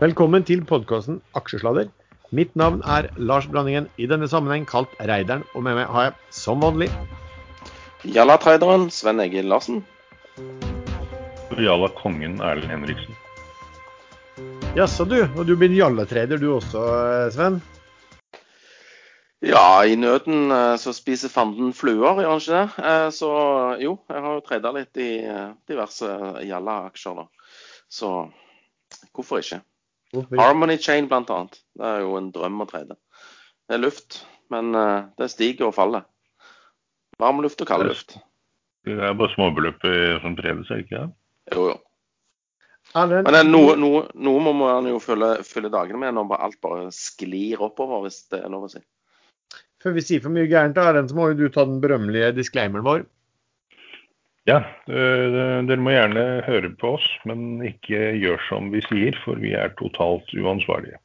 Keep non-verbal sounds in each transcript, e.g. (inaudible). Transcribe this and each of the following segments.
Velkommen til podkasten Aksjesladder. Mitt navn er Lars Blandingen, i denne sammenheng kalt Reideren, og med meg har jeg som vanlig Jalla-traderen Sven Egil Larsen. Jalla kongen Erlend Henriksen. Jaså du, og du blir jallatreider du også, Sven? Ja, i nøden eh, så spiser fanden fluer, gjør han ikke det? Eh, Så jo, jeg har jo treda litt i eh, diverse Jalla-aksjer, da. Så hvorfor ikke? Harmony Chain blant annet. Det er jo en drøm å trene. Det er luft, men eh, det stiger og faller. Varm luft og kald luft. Det er bare småbeløp som tredes, er det ikke det? Jo, jo. Men det er noe, noe, noe må man jo fylle, fylle dagene med når alt bare sklir oppover, hvis det er lov å si. før vi sier for mye gærent, Erlend, så må jo du ta den berømmelige disclaimeren vår. Ja, dere må gjerne høre på oss, men ikke gjør som vi sier, for vi er totalt uansvarlige.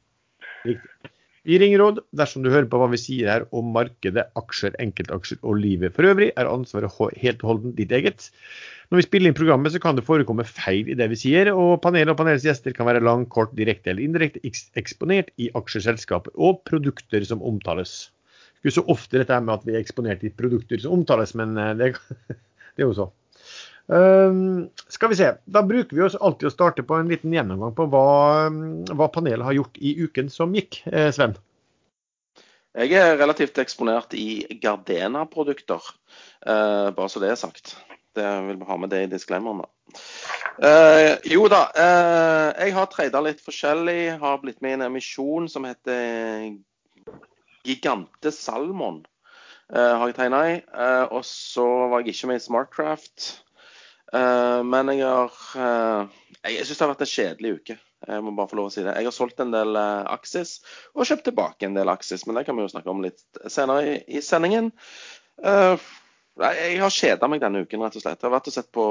Vi ringer råd. Dersom du hører på hva vi sier her om markedet, aksjer, enkeltaksjer og livet for øvrig, er ansvaret helt og holdent ditt eget. Når vi spiller inn programmet, så kan det forekomme feil i det vi sier, og panelet og panelets gjester kan være lang, kort, direkte eller indirekte eksponert i aksjeselskaper og produkter som omtales. Ikke så ofte dette med at vi er eksponert i produkter som omtales, men eh, det, (laughs) det er jo så. Ehm, skal vi se. Da bruker vi oss alltid å starte på en liten gjennomgang på hva, hva panelet har gjort i uken som gikk, eh, Sven. Jeg er relativt eksponert i Gardena-produkter, eh, bare så det er sagt. Det vil vi ha med det i disclaimeren. Eh, jo da, eh, jeg har trada litt forskjellig. Har blitt med i en emisjon som heter Gigante Salmon. eh, har jeg tegna i. Eh, og så var jeg ikke med i Smartcraft. Eh, men jeg har uh, Jeg syns det har vært en kjedelig uke. Jeg må bare få lov å si det. Jeg har solgt en del uh, Axis og kjøpt tilbake en del Axis, men det kan vi jo snakke om litt senere i, i sendingen. Uh, nei, jeg har kjeda meg denne uken, rett og slett. Jeg har vært og sett på,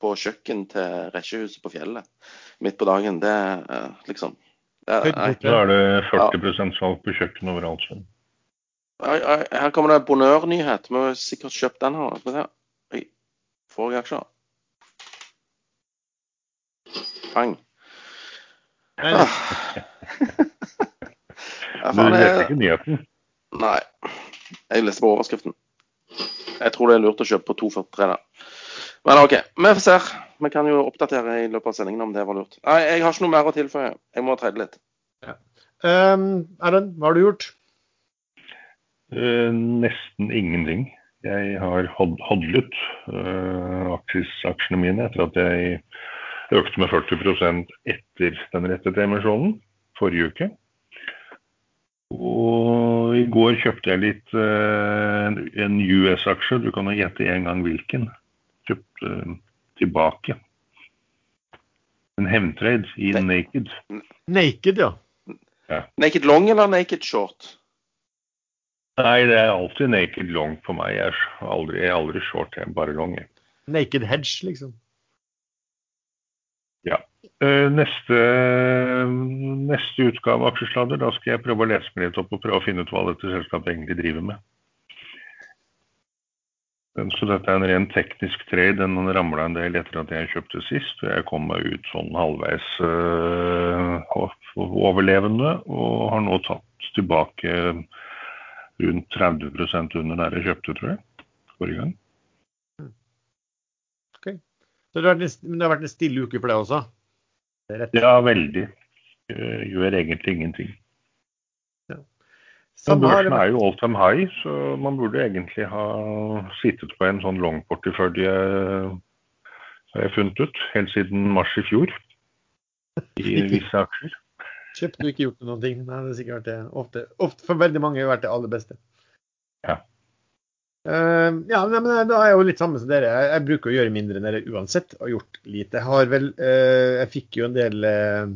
på kjøkken til Rekkjehuset på fjellet midt på dagen. Det er eh, liksom. Da er det 40% salg på kjøkken overalt. Oi, Her kommer det bonørnyhet. Vi har sikkert kjøpt den her. Får jeg aksjer? Pang. Nei, Ah. Du leste ikke nyheten? nei. Jeg leste på overskriften. Jeg tror det er lurt å kjøpe på 2,43 der. Men OK, vi får se. Vi kan jo oppdatere i løpet av sendingen om det var lurt. Nei, jeg har ikke noe mer å tilføye. Jeg må trede litt. Um, Erlend, hva har du gjort? Uh, nesten ingenting. Jeg har hod hodlet uh, aksjene mine etter at jeg økte med 40% etter den rettede emisjonen forrige uke. Og i går kjøpte jeg litt eh, en US-aksje. Du kan jo gjette en gang hvilken. Kjøpte eh, tilbake. En hevntrade i Nei. Naked. Naked, ja. Naked long eller naked short? Nei, det er alltid naked long for meg. Jeg er aldri, jeg er aldri short, jeg er bare long. Jeg. Naked hedge, liksom. Eh, Neste, neste utgave av Aksjesladder, da skal jeg prøve å lese meg litt opp og prøve å finne ut hva dette selskapet egentlig driver med. Eh, Så dette er en ren teknisk trade. Den ramla en del etter at jeg kjøpte sist. og Jeg kom meg ut sånn halvveis øh, overlevende, og har nå tatt tilbake rundt 30% under der jeg kjøpte, tror jeg. Forrige gang. Så det har vært en, det har vært en stille uke for deg også? Er. Ja, veldig. Jeg Gjør egentlig ingenting. Ja. Børsen er jo all time high, så man burde egentlig ha sittet på en sånn long-portefølje, har jeg funnet ut, helt siden mars i fjor. I (laughs) visse aksjer. Kjøpt og ikke gjort noen ting. Nei, det har sikkert det. Ofte, ofte for veldig mange har det vært det aller beste. Ja. Eh, ja, men da er jeg jo litt samme som dere. Jeg, jeg bruker å gjøre mindre enn dere uansett, og gjort lite. Jeg har vel uh, Jeg fikk jo en del uh,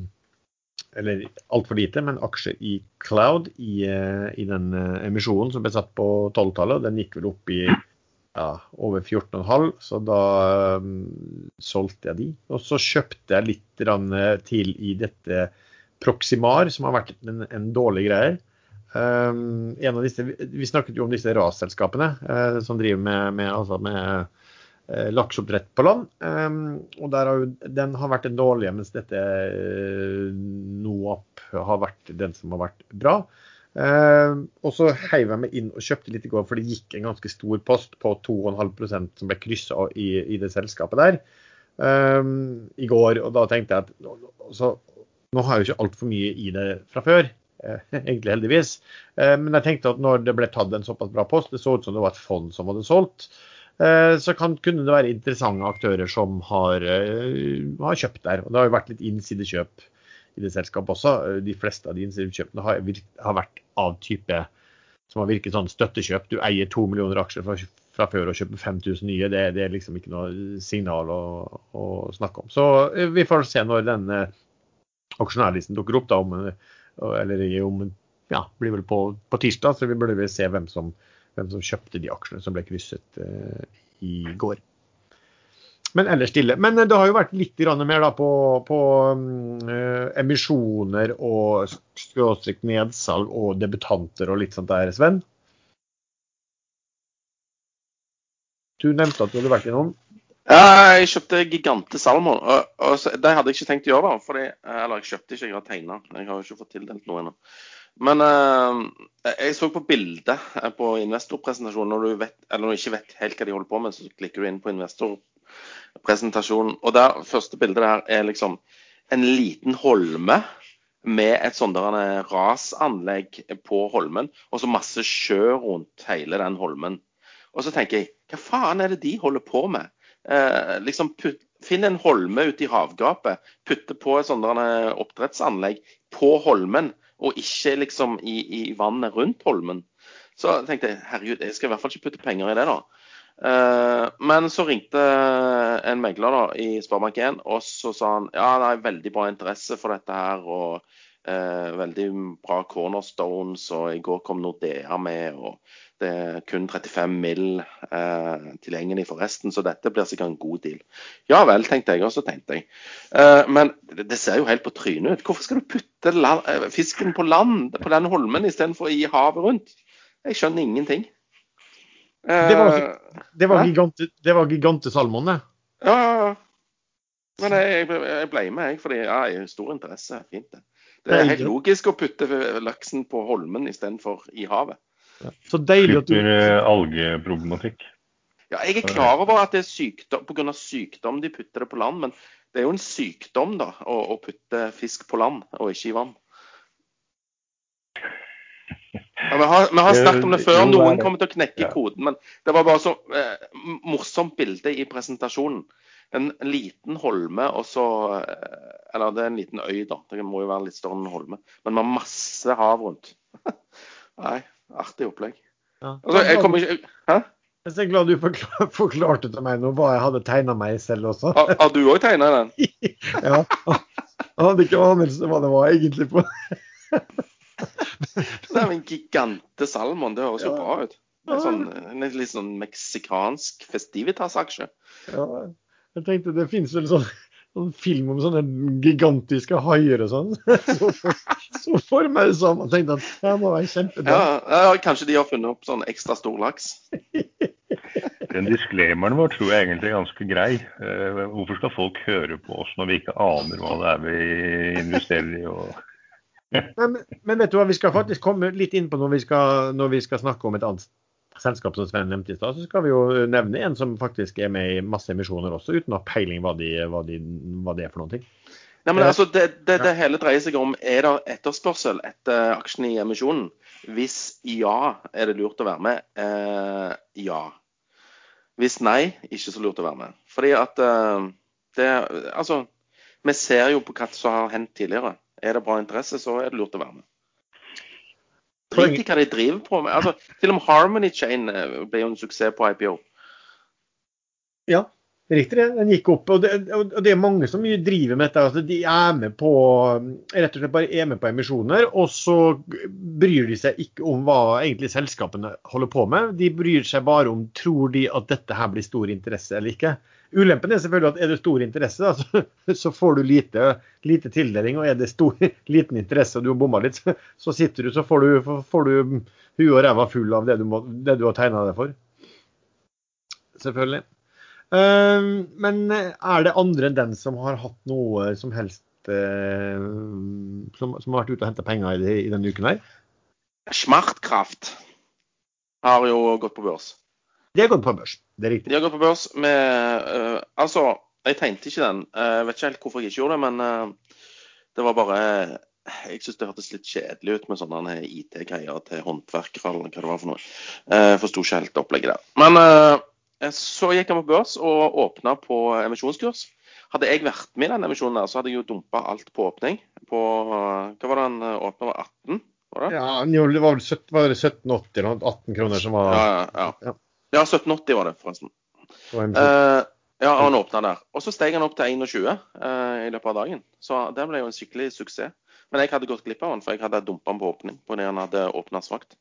Eller altfor lite, men aksjer i Cloud i, eh, i den emisjonen som ble satt på 12-tallet. Den gikk vel opp i ja, over 14,5, så da um, solgte jeg de. Og så kjøpte jeg litt til i dette Proximar, som har vært en, en dårlig greie. Um, disse, vi snakket jo om disse rasselskapene uh, som driver med, med, altså med eh, lakseoppdrett på land. Um, og har jo, Den har vært den dårlige, mens dette eh, NOAP har vært den som har vært bra. Uh, og så heiv jeg meg inn og kjøpte litt i går, for det gikk en ganske stor post på 2,5% som ble kryssa i, i, det selskapet der um, i går. Og da tenkte jeg at så, nå har jeg jo ikke altfor mye i det fra før. Uh, (laughs) egentlig heldigvis. Uh, men jeg tenkte at når det ble tatt en såpass bra post, det så ut som det var et fond som hadde solgt, så kan, kunne det være interessante aktører som har, har kjøpt der. Og det har jo vært litt innsidekjøp i det selskapet også. De fleste av de innsidekjøpene har, har, vært av type som har virket sånn støttekjøp. Du eier to millioner aksjer fra, fra før og kjøper 5000 nye. Det, det, er liksom ikke noe signal å, å, snakke om. Så eh, vi får se når denne aksjonærlisten dukker opp, da, om, eller om ja, blir vel på, på tirsdag. Så vi burde vel se hvem som, hvem som, kjøpte de aksjene som ble krysset uh, i går. Men ellers stille. Men eh, det har jo vært litt mer da, på, på uh, emisjoner og skråstrek nedsalg og debutanter og litt sånt der, Sven? Du nevnte at du hadde vært innom? Ja, jeg kjøpte Gigante Salmon. Og, og så, det hadde jeg ikke tenkt å gjøre, da. Fordi, eller jeg kjøpte ikke, jeg har tegna. Jeg har jo ikke fått tildelt noe ennå. Men uh, jeg så på bildet på investorpresentasjonen. Når du vet, når du ikke vet helt hva de holder på med, så klikker du inn på investor presentasjonen. Og det første bildet der er liksom en liten holme med et sånt rasanlegg på holmen, og så masse sjø rundt hele den holmen. Og så tenker jeg, hva faen er det de holder på med? Eh, liksom putt, Finn en holme ute i havgapet, putte på et sånt oppdrettsanlegg på holmen, og ikke liksom i, i vannet rundt holmen. Så tenkte jeg herregud, jeg skal i hvert fall ikke putte penger i det, da. Eh, men så ringte en megler da, i Sparebank1, og så sa han ja, det er veldig bra interesse for dette her. og eh, Veldig bra cornerstones, og i går kom Nordea med. og Det er kun 35 mill. Eh, tilgjengelig for resten, så dette blir sikkert en god deal. Ja vel, tenkte jeg, og så tenkte jeg. men det ser jo helt på trynet ut. Hvorfor skal du putte land, fisken på land på den holmen istedenfor i havet rundt? Jeg skjønner ingenting. Det var, det var, gigante, det var gigantesalmoen, det. Ja, ja, ja. Men jeg, jeg ble med, jeg, fordi ja, jeg har stor interesse. Fint, det. Det er helt logisk å putte laksen på holmen istedenfor i havet. Så deilig at du Slipper algeproblematikk. Ja, jeg er klar over at det er sykdom pga. sykdom de putter det på land, men det er jo en sykdom da, å, å putte fisk på land og ikke i vann. Ja, vi, har, vi, har, snakket om det før. Noen kommer til å knekke koden. Men det var bare så eh, morsomt bilde i presentasjonen. En liten holme og så eh, Eller det er en liten øy, da. Det må jo være litt større enn en holme. Men med masse hav rundt. (laughs) Nei, artig opplegg. Ja. Altså, jeg kommer ikke Hæ? Jeg er glad du forklarte, forklarte til meg nå hva jeg hadde tegna meg selv også. Har, har du òg tegna den? (laughs) ja. Jeg hadde ikke anelse hva det var egentlig på. det er en gigante salmon. Det høres jo bra ut. En, sånn, en litt sånn meksikansk festivitas-aksje. Ja, jeg tenkte det finnes vel sånn, sånn film om sånne gigantiske haier og sånn. (laughs) Så, så for meg det samme. Jeg tenkte at det må være kjempebra. Ja, ja, kanskje de har funnet opp sånn ekstra stor laks. (laughs) Den disklemeren vår tror jeg egentlig er ganske grei. Eh, hvorfor skal folk høre på oss når vi ikke aner hva det er vi investerer i? og men, men, vet du hva, vi skal faktisk komme litt inn på når vi skal, når vi skal snakke om et annet selskap som Sven nevnte i stad, så skal vi jo nevne en som faktisk er med i masse emisjoner også, uten å ha peiling hva, de, hva, de, hva det er for noen ting. Nei, men altså, det, det, det, hele dreier seg om er det etterspørsel etter aksjene i emisjonen. Hvis ja, er det lurt å være med? Eh, ja. Hvis nei, ikke så lurt å være med. Fordi at eh, det Altså, vi ser jo på hva som har hendt tidligere. Er det bra interesse, så er det lurt å være med. Drit i hva de driver på med. Altså, til og med Harmony Chain eh, ble jo en suksess på IPO. Ja, riktig det. Den gikk opp. Og det, og det er mange som driver med dette. Altså, de er med på rett og slett bare er med på emisjoner, og så bryr de seg ikke om hva egentlig selskapene holder på med. De bryr seg bare om tror de at dette her blir stor interesse eller ikke. Ulempen er selvfølgelig at er det stor interesse, da, (laughs) så, så, får du lite, lite, tildeling. Og er det stor, (laughs) liten interesse og du har bomma litt, (laughs) så, så, sitter du, så får du, får du huet og ræva full av det du, må, det du har tegna deg for. Selvfølgelig. Uh, men er det andre enn den som har hatt noe som helst uh, som, som har vært ute og henta penger i, i denne uken her? Smartkraft har jo gått på børs. De har gått på børs, det er riktig. De har gått på børs med uh, Altså, jeg tegnte ikke den. Eh, Jeg vet ikke helt hvorfor jeg ikke gjorde det, men uh, det var bare Jeg syns det hørtes litt kjedelig ut med sånne IT-greier til håndverkere eller hva det var for noe. Eh, Jeg forsto ikke helt opplegget der. Men eh, så gikk han på børs og åpna på emisjonskurs. Hadde jeg vært med i den emisjonen, der, så hadde jeg jo dumpa alt på åpning. På Hva var det han åpna? Var 18? Var det? Ja, det var vel 17 var det 1780 eller noe, 18 kroner som var Ja, ja. ja. Ja. ja 1780 var det, forresten. Uh. Eh, ja, han åpna der. Og så steg han opp til 21 uh, i løpet av dagen. Så det ble jo en skikkelig suksess. Men jeg hadde gått glipp av han, for jeg hadde dumpa han på åpning på det han hadde åpna svakt.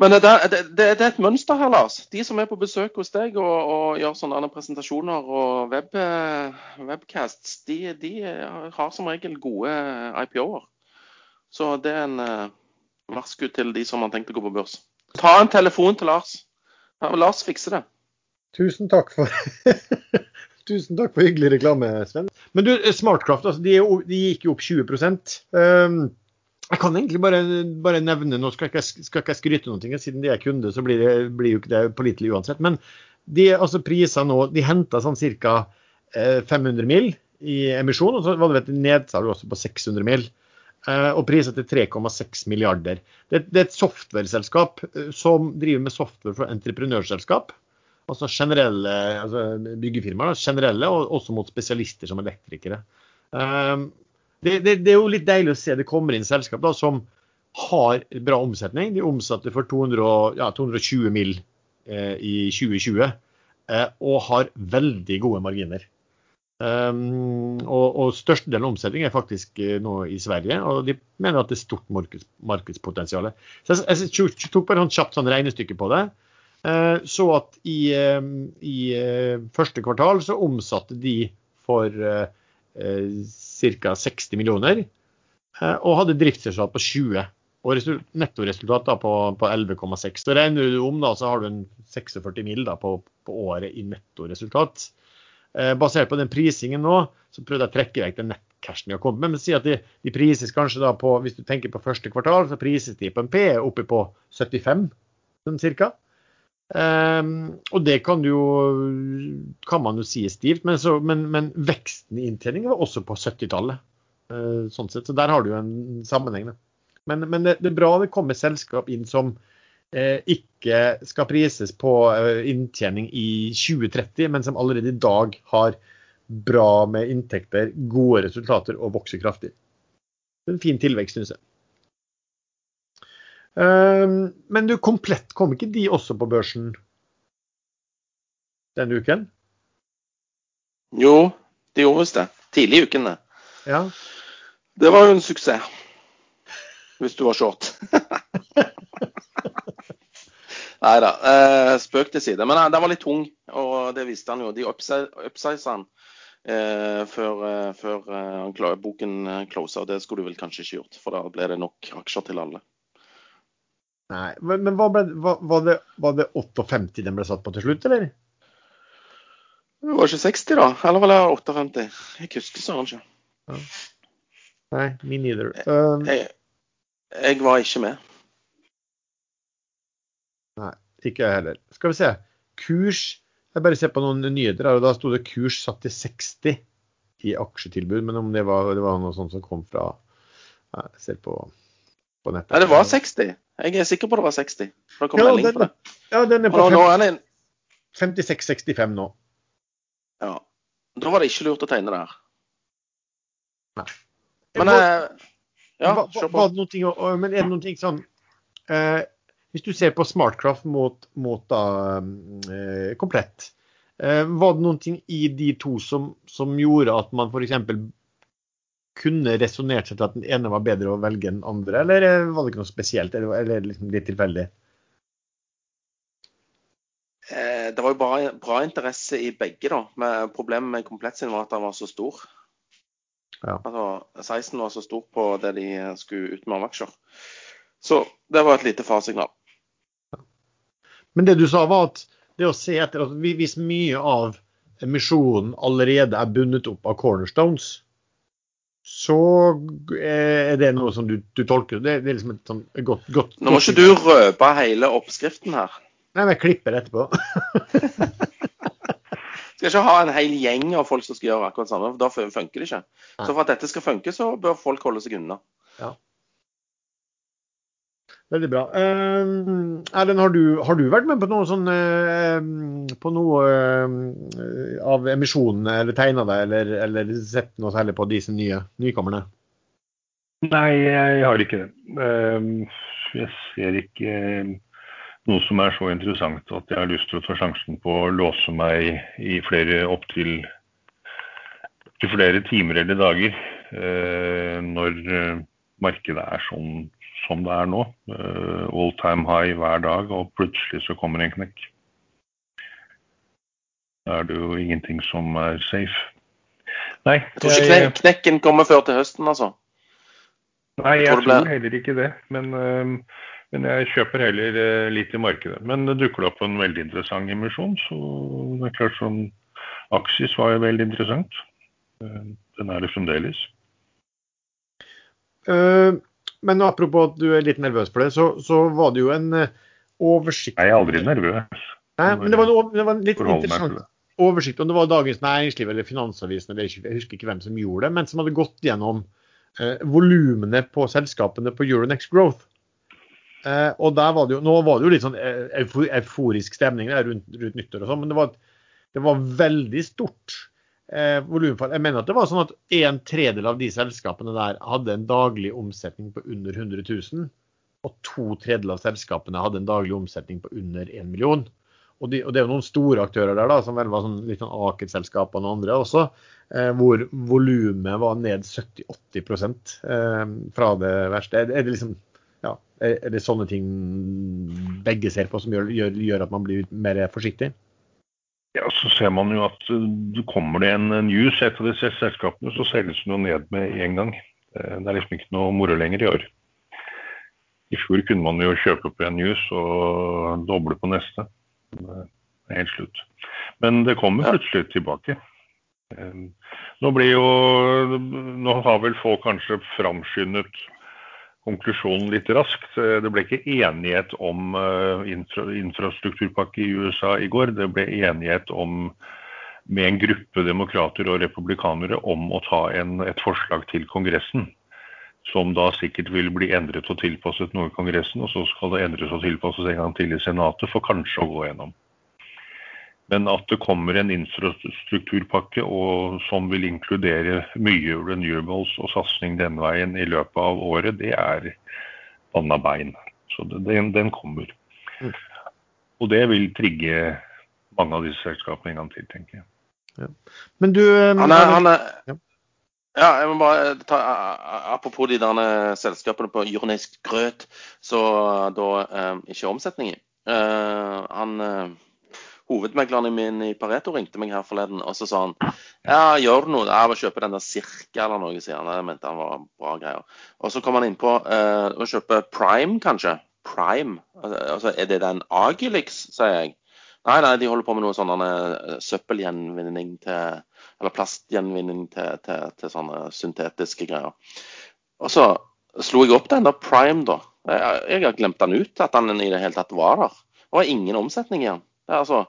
Men det, det, det, det er et mønster her, Lars. De som er på besøk hos deg og, og gjør sånne presentasjoner og web, eh, webcasts, de, de har som regel gode IPO-er. Så det er en eh, varsku til de som har tenkt å gå på børs. Ta en telefon til Lars. Ja, oss fikse det. Tusen takk for (laughs) Tusen takk for hyggelig reklame, Sven. Men du, Smartcraft altså, de, er jo- de gikk jo opp 20 um, Jeg kan egentlig bare, bare nevne Nå skal ikke, skal ikke jeg skryte noe, siden de er kunde, så blir, det, blir jo ikke det pålitelig uansett. Men de altså priser nå De henta sånn ca. 500 mil i emisjon, og så var det et nedsalg også på 600 mil. Eh, Og priset til 3,6 milliarder. Det, det er et softwareselskap eh, som driver med software for entreprenørselskap altså generelle altså byggefirmaer, generelle, og også mot spesialister som elektrikere. Um, det, det, det er jo litt deilig å se det kommer inn selskap da, som har bra omsetning. De omsatte for 200, ja, 220 mill. Eh, i 2020 eh, og har veldig gode marginer. Um, og, og Størstedelen av omsetningen er faktisk uh, nå i Sverige, og de mener at det er stort markeds, markedspotensial. Så jeg, jeg, jeg tok bare et kjapt sånn regnestykke på det. Uh, så at i, uh, i eh, første kvartal så omsatte de for ca. 60 millioner, og hadde driftsresultat på 20. Og nettoresultat da på, på 11,6. Så regner du om, da, så har du en 46 mill. på, på året i nettoresultat. Eh, basert på den prisingen nå, så prøvde jeg å trekke vekk den nettcashen de har kommet med. Men si at de, de prises kanskje da på, hvis du tenker på første kvartal, så prises de på en P oppe på 75, sånn cirka. Ehm, og det kan jo kan man jo si er stivt, men, så, men, men veksten i inntjening var også på 70-tallet. Uh, sånn sett, så der har du jo en sammenheng. Men, men det, det er bra det kommer selskap inn som eh, ikke skal prises på eh, inntjening i 2030, men som allerede i dag har bra med inntekter, gode resultater og vokser kraftig. En fin tilvekst, syns jeg. Ehm, men du, Komplett kom ikke de også på børsen denne uken? Jo, de gjorde visst det. Tidlig i uken. det. Ja. Det var jo en suksess. Hvis du var short. (laughs) Nei da. Eh, spøk til side. Men eh, den var litt tung, og det visste han jo. De upsiza han eh, før, eh, før eh, boken eh, og Det skulle du vel kanskje ikke gjort, for da ble det nok aksjer til alle. Nei, men men ble, hva, var, det, var det 58 den ble satt på til slutt, eller? Det var ikke 60, da? Eller var det 58? Jeg husker søren ikke. Nei, me neither. Um, Jeg, jeg var ikke med. Ikke jeg heller. Skal vi se. Kurs Jeg bare ser på noen nyheter her, og da sto det kurs satt til 60 i aksjetilbud. Men om det var, det var noe sånt som kom fra ja, Jeg ser på, på nettet. Nei, det var 60. Jeg er sikker på det var 60. For det kom Ja, melding den, på det. ja, den er på nå, nå er den 56-65 nå. Ja. Da var det ikke lurt å tegne der. Nei. Men Hva- eh, Ja, Hva- hva- var det her. ting men er det noen ting sånn eh, Hvis du ser på Smartcraft mot, mot da, eh, komplett, eh, var det noen ting i de to som, som gjorde at man f.eks. kunne resonnert seg til at den ene var bedre å velge enn den andre, eller eh, var det ikke noe spesielt? Eller, eller liksom litt tilfeldig? Eh, Det var jo bra, bra interesse i begge, da. Men problemet med komplett sin var at den var så stor. Ja. Altså, 16 var så stor på det de skulle ut med av aksjer. Så det var et lite faresignal. Men det du sa var at det å se etter at hvis mye av emisjonen allerede er bundet opp av cornerstones, så er det noe som du, du tolker. Det, det er liksom et sånn godt, godt Nå må ikke du røpe hele oppskriften her. Nei, men jeg klipper det etterpå. (laughs) Skal ikke ha en hel gjeng av folk som skal gjøre akkurat samme, for da funker det ikke. Så for at dette skal funke, så bør folk holde seg unna. Veldig bra. Uh, Erlend, har har du vært med på noe sånn eh, På noe eh, av emisjonene, eller tegna deg, eller, eller sett noe særlig på disse nye nykommerne? Nei, jeg har ikke det. Ehm, Jeg ser ikke noe som er så interessant at jeg har lyst til å ta sjansen på å låse meg i flere opptil til flere timer eller dager når eh, markedet er sånn som det er nå. Eh, All time high hver dag, og plutselig så kommer en knekk. Da er det jo ingenting som er safe. Nei, Jeg tror ikke kne knekken kommer før til høsten, altså. Nei, Jeg tror tror heller ikke det. Men, øhm, men jeg kjøper heller øh, litt i markedet. Men det dukker opp en veldig interessant emisjon, så det er klart sånn Aksis var jo veldig interessant. Eh, Den er det fremdeles. Eh, men apropos at du er litt nervøs for det, så, så var det jo en eh, oversikt Jeg er aldri nervøs. Nei, men det var, en, det var en litt interessant oversikt om det var Dagens Næringsliv eller Finansavisen, eller jeg husker ikke hvem som gjorde det, men som hadde gått gjennom eh, volumene på selskapene på Euronext Growth. Eh, og der var det jo, Nå var det jo litt sånn eh, euforisk stemning der rundt, rundt nyttår og sånn, men det var, det var veldig stort eh, volumfall. Jeg mener at det var sånn at en tredel av de selskapene der hadde en daglig omsetning på under 100 000, og to tredjedeler av selskapene hadde en daglig omsetning på under 1 million. Og, de, og det er jo noen store aktører der, da, som vel var sånn, litt sånn Aker-selskap og noen andre også, eh, hvor volumet var ned 70-80 eh, fra det verste. Er, er det liksom ja, er det sånne ting begge ser på som gjør, gjør, gjør at man blir mer forsiktig? Ja, Så ser man jo at øh, det kommer det en news i et av disse selskapene, så selges det noe ned med en gang. Eh, Det er liksom ikke noe moro lenger i år. I fjor kunne man jo kjøpe opp en news og doble på neste. Det er helt slutt. Men det kommer plutselig tilbake. Eh, Nå blir jo Nå har vel folk kanskje framskyndet konklusjonen litt raskt. Eh, Det ble ikke enighet om eh, infra, infrastrukturpakke i USA i går. Det ble enighet om med en gruppe demokrater og republikanere om å ta en, et forslag til Kongressen. Som da sikkert vil bli endret og tilpasset noe i Kongressen, og så skal det endres og tilpasses en gang til i Senatet for kanskje å gå gjennom. Men at det kommer en infrastrukturpakke og, som vil inkludere mye renewables og satsing den veien i løpet av året, det er banna bein. Så den, den kommer. Mm. Og det vil trigge mange av disse selskapene en gang til, tenker jeg. Men du eh, Han er, han er Ja. Ja, jeg må bare ta Apropos de der selskapene på Jørnesk Grøt, så da eh, ikke omsetningen. Eh, han eh, Hovedmegleren min i Pareto ringte meg her forleden, og så sa han ja, gjør du noe? Jeg vil kjøpe den der Cirka eller noe, sier han. Jeg mente han var bra greier. Og så kom han inn på eh, å kjøpe Prime, kanskje. Prime. Altså, er det den Agilix, sier jeg. Nei, nei, de holder på med noe sånn eh, søppelgjenvinning til Eller plastgjenvinning til, til, til sånne syntetiske greier. Og så slo jeg opp den der Prime, da. Jeg har glemt den ut, at den i det hele tatt var der. Det var ingen omsetning i den. Det er altså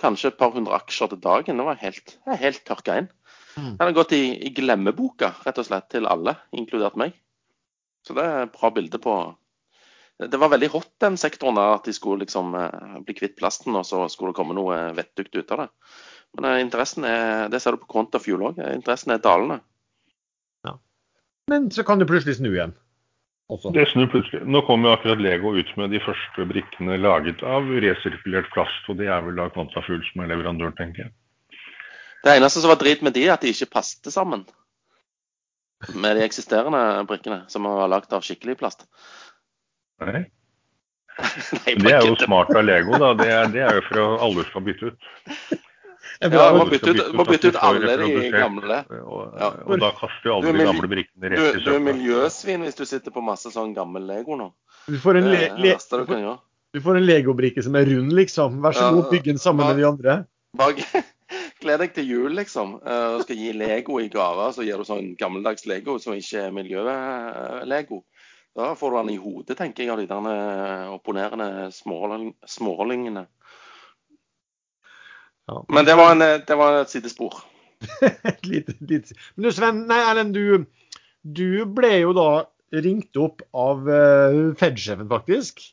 kanskje et par hundre aksjer til dagen. Det var helt, helt tørka inn. Mm. Den har gått i, i glemmeboka, rett og slett, til alle, inkludert meg. Så det er et bra bilde på Det var veldig hot, den sektoren der, at de skulle liksom eh, bli kvitt plasten, og så skulle det komme noe vettugt ut av det. Men eh, interessen er, det ser du på Quantafuel òg, interessen er dalende. Men så kan du plutselig snu igjen. Også. Det snur plutselig. Nå kommer jo akkurat Lego ut med de første brikkene laget av resirkulert plast, og det er vel da Kvantafugl som er leverandør, tenker jeg. Det eneste som var drit med de, er at de ikke passet sammen med de eksisterende brikkene, som var lagd av skikkelig plast. Nei. (laughs) Nei, Det er jo smart av Lego, da. Det er, det er jo for at alle skal bytte ut. Ja, man må bytte ut, må bytte ut alle de gamle. Og, Ja. og da kaster jo Du alle de gamle brikkene Du, rett i du er miljøsvin hvis du sitter på masse sånn gammel Lego nå. Du får en, le, le, du. Du får en legobrikke som er rund, liksom. Vær så god, bygg den sammen med de andre. Bak, (laughs) Gled deg til jul, liksom. Uh, og skal gi Lego i gave. Så gir du sånn gammeldags Lego som ikke er miljø-Lego. Da får du den i hodet, tenker jeg, av de der opponerende opponerende smårollingene. Ja. Men det var, en, det var et sidespor. (laughs) et lite, lite Men du Sven, nei Erlend, du, du, ble jo da ringt opp av uh, Fed-sjefen, faktisk.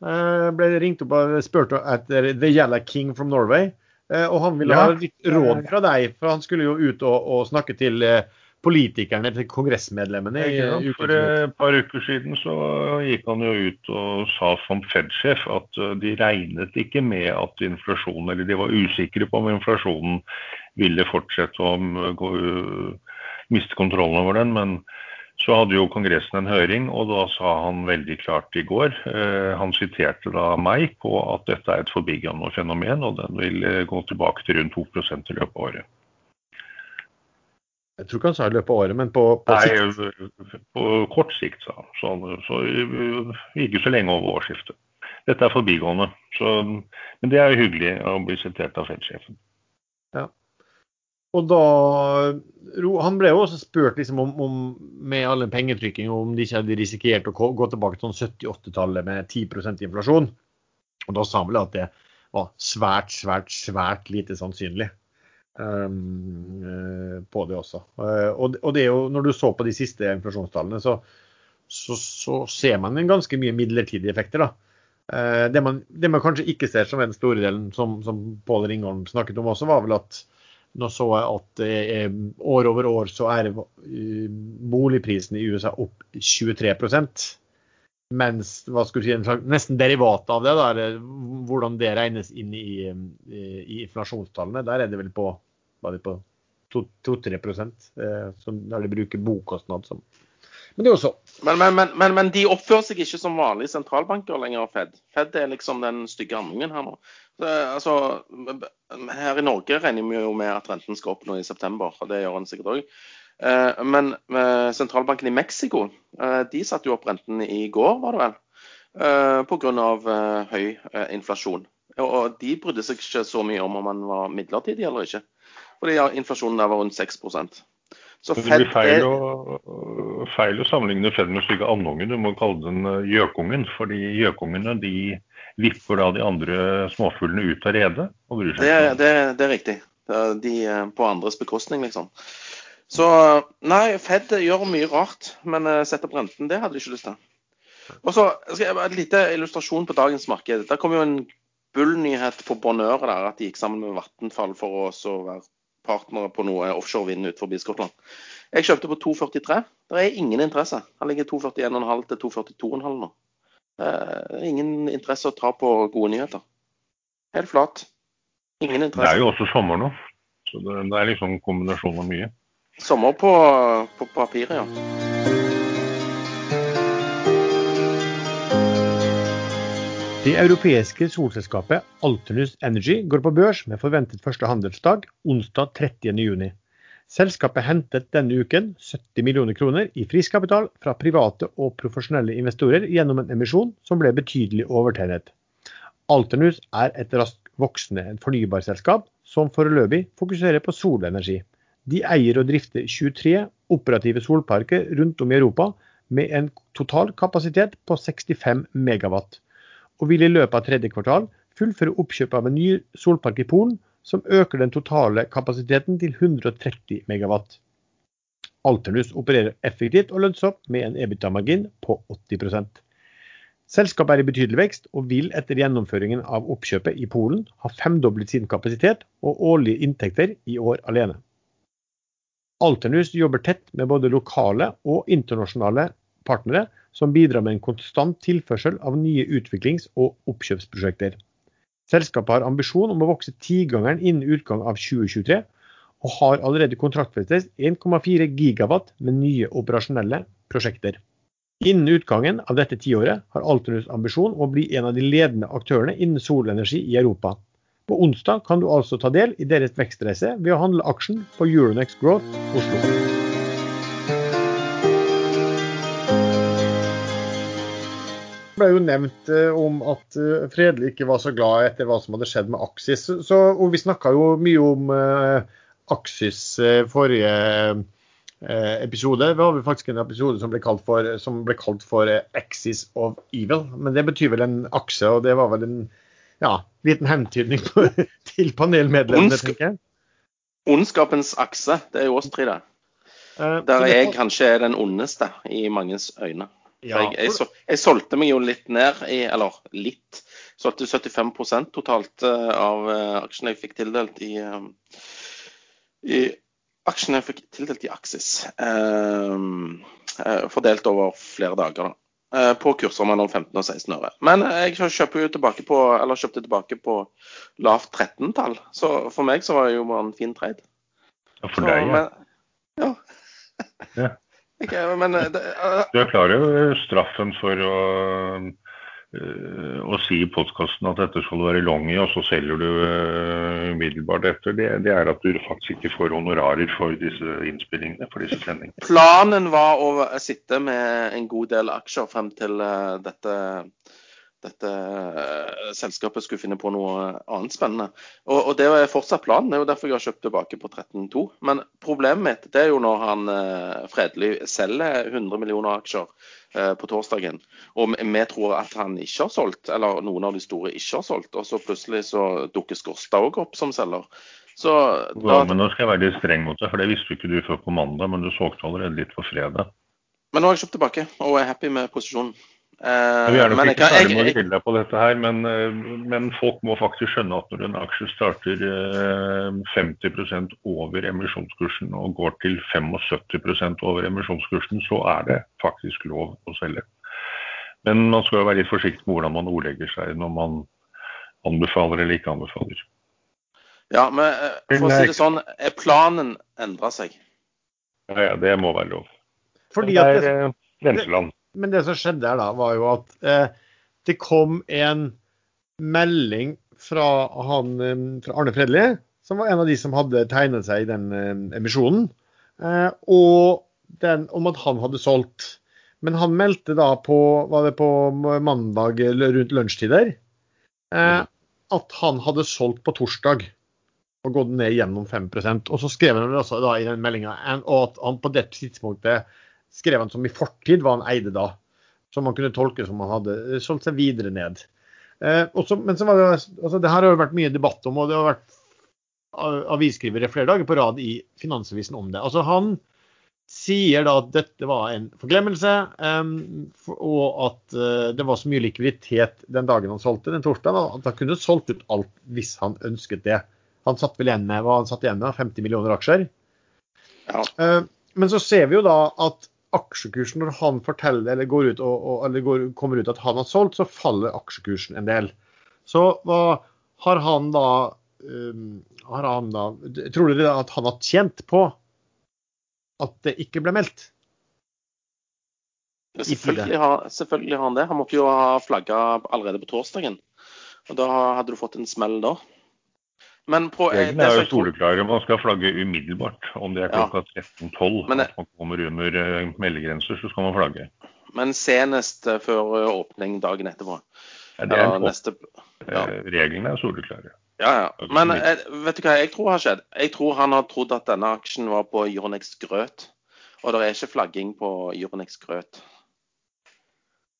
Uh, ble ringt opp og spurt etter The Yellow King from Norway. Uh, og han ville ja. ha litt råd fra deg, for han skulle jo ut og, og snakke til uh, politikerne kongressmedlemmene. I, For et par uker siden så gikk han jo ut og sa som Fed-sjef at uh, de regnet ikke med at inflasjonen, eller de var usikre på om inflasjonen ville fortsette å uh, miste kontrollen over den. men så hadde jo Kongressen en høring, og da sa han veldig klart i går eh, Han siterte da meg på at dette er et forbigående fenomen, og den vil eh, gå tilbake til rundt 2% i løpet av året. Jeg tror ikke han sa i løpet av året, men på, på Nei, sikt? på kort sikt, sa han. Så, så ikke så lenge over årsskiftet. Dette er forbigående. Så, men det er jo hyggelig å bli sitert av Fed-sjefen. Ja. Og da Han ble jo også spurt liksom om, om, med all den pengetrykkinga om de ikke hadde risikert å gå tilbake til sånn 70-80-tallet med 10 inflasjon. Og da sa han vel at det var svært, svært, svært lite sannsynlig. Um, på det også. Uh, og, det er jo, når du så på de siste inflasjonstallene, så, så, så ser man en ganske mye midlertidige effekter. da. Uh, det, man, det, man, kanskje ikke ser som den store delen, som, som Pål Ringholm snakket om også, var vel at nå så jeg at eh, år over år så er boligprisene i USA opp 23 mens hva skulle si, en slags, nesten derivat av det, da, hvordan det regnes inn i, i inflasjonstallene, der er det vel på bare på 2-3 eh, der de bruker bokostnad som Men det er jo så. Men, men, men, men, de oppfører seg ikke som vanlige sentralbanker lenger, Fed. Fed er liksom den stygge andungen her nå. Så, altså, her i Norge regner vi jo med at renten skal opp nå i september, og det gjør den sikkert òg. Eh, men sentralbanken i Mexico eh, de satte jo opp renten i går, var det vel? Eh, Pga. høy inflasjon. Og de brydde seg ikke så mye om om man var midlertidig eller ikke. Fordi inflasjonen der var rundt 6% så det blir feil å, feil å sammenligne Fed med slike andungen. Du må kalle den eh, gjøkungen. fordi gjøkungene de vipper da de andre småfuglene ut av redet. og bryr seg det, det, det er riktig. De er på andres bekostning, liksom. Så nei, Fed gjør mye rart, men setter sette opp renten, det hadde de ikke lyst til. Og så skal jeg En liten illustrasjon på dagens marked. Der kom jo en bull-nyhet på Bonheur der, at de gikk sammen med Vattenfall for å være partnere på noe offshore vind ut forbi Skottland. Jeg kjøpte på 2,43. Det er ingen interesse. Han ligger 2,41,5 til 2,42,5 nå. Er ingen interesse å ta på gode nyheter. Helt flat. Ingen interesse. Det er jo også sommer nå, så det, det er liksom kombinasjon av mye. Sommer på, på papiret, ja. Det europeiske solselskapet Alternus Energy går på børs med forventet første handelsdag onsdag 30.6. Selskapet hentet denne uken 70 millioner kroner i friskapital fra private og profesjonelle investorer gjennom en emisjon som ble betydelig overtegnet. Alternus er et raskt voksende fornybarselskap som foreløpig fokuserer på solenergi. De eier og drifter 23 operative solparker rundt om i Europa med en total kapasitet på 65 megawatt og vil i løpet av tredje kvartal fullføre oppkjøpet av en ny solpark i Polen, som øker den totale kapasiteten til 130 megawatt. Alternus opererer effektivt og lønnsomt med en EBITDA-margin på 80% Selskapet er i betydelig vekst, og vil etter gjennomføringen av oppkjøpet i Polen ha femdoblet sin kapasitet og årlige inntekter i år alene. Alternus jobber tett med både lokale og internasjonale partnere som bidrar med en konstant tilførsel av nye utviklings- og oppkjøpsprosjekter. Selskapet har ambisjon om å vokse tigangeren innen utgang av 2023, og har allerede kontraktfestet 1,4 gigawatt med nye operasjonelle prosjekter. Innen utgangen av dette tiåret har Alternus ambisjon om å bli en av de ledende aktørene innen solenergi i Europa. På onsdag kan du altså ta del i deres vekstreise ved å handle aksjen på Euronext Growth Oslo. Ble jo nevnt eh, om at eh, Fredelig ikke var så glad etter hva som hadde skjedd med Aksis. Så, og vi snakka jo mye om eh, Aksis eh, forrige eh, episode. Vi har faktisk en episode som ble kalt for, som ble kalt for Axis of Evil. Men det betyr vel en akse, og det var vel en ja, liten hentydning på, (laughs) til panelmedlemmene, tenker jeg. Ondskapens akse, det er jo oss tre, det. Der jeg kanskje er den ondeste i manges øyne. Ja, jeg, jeg, så, jeg solgte meg jo litt ned i Eller litt. Solgte 75 totalt eh, av eh, aksjene jeg fikk tildelt i, eh, i Aksjene jeg fikk tildelt i Axis. eh, eh, fordelt over flere dager, da. eh, På kurser mellom 15 og 16 øre. Men jeg kjøper jo tilbake på, eller kjøpte tilbake på lavt 13-tall. Så for meg så var det jo bare en fin trade. Ja, For deg, ja. men, ja. Ja. Ikke, men eh, det, uh... Du er klar over straffen for å, å si i podkasten at dette skal du være long i, og så selger du umiddelbart etter. Det, det er at du faktisk ikke får honorarer for disse innspillingene, for disse sendingene. Planen var å sitte med en god del aksjer frem til dette, dette eh, selskapet skulle finne på noe annet spennende. Og, og det er fortsatt planen. Det er jo derfor jeg har kjøpt tilbake på 13,2. Men problemet mitt det er jo når han eh, Fredelig selger 100 millioner aksjer eh, på torsdagen, og vi tror at han ikke har solgt, eller noen av de store ikke har solgt, og så plutselig så dukker Skorstad òg opp som selger. Så Ja, men nå skal jeg være litt streng mot deg, for det visste ikke du før på mandag, men du solgte allerede litt på fredag. Men nå har jeg kjøpt tilbake og er happy med posisjonen. Eh, Vi er nok men ikke ferdig med å grille deg på dette her, men, øh, men folk må faktisk skjønne at når en aksje starter øh, 50% over emisjonskursen og går til 75% over emisjonskursen, så er det faktisk lov å selge. Men man skal jo være litt forsiktig med hvordan man ordlegger seg når man anbefaler eller ikke anbefaler. Ja, men eh, for å si det sånn, er planen endra seg. Ja, ja, det må være lov. fordi at det, er grenseland. Men det som skjedde her da, var jo at eh, det kom en melding fra, han, eh, fra Arne Fredli, som var en av de som hadde tegnet seg i den eh, emisjonen, eh, og den, om at han hadde solgt. Men han meldte da på, var det på mandag rundt lunsjtider, eh, at han hadde solgt på torsdag og gått ned gjennom 5% Og så skrev han også da i den meldinga at han på det tidspunktet skrev han som i fortid hva han eide da. Som man kunne tolke som han hadde solgt seg videre ned. Eh, også, men så var det, altså, det her har jo vært mye debatt om, og det har vært av- avisskrivere flere dager på rad i Finansavisen om det. Altså Han sier da at dette var en forglemmelse, eh, for, og at eh, det var så mye likviditet den dagen han solgte, den torsdagen, at han kunne solgt ut alt hvis han ønsket det. Han satt vel igjen med hva han satt igjen med, 50 millioner aksjer. Ja. Eh, Men så ser vi jo da at aksjekursen, når han forteller eller, går ut og, og, eller går, kommer ut at han har solgt, så faller aksjekursen en del. Så hva har han da, um, har han da Tror dere at han har tjent på at det ikke ble meldt? Selvfølgelig har, selvfølgelig har han det. Han måtte jo ha flagga allerede på torsdagen. Og da hadde du fått en smell da. Men på, eh, Reglene er jo jeg soleklare. Man skal flagge umiddelbart. Om det er Ja. klokka 13.12 Men det- at man kommer under eh, meldegrenser, så skal man flagge. Men senest eh, før eh, åpning dagen etterpå. Ja, det er Ja, en tolk- neste, ja. eh, Reglene er soleklare. Ja, ja. Men eh, vet du hva jeg tror har skjedd? Jeg tror han har trodd at denne aksjen var på Euronex Grøt. Og det er ikke flagging på Euronex Grøt.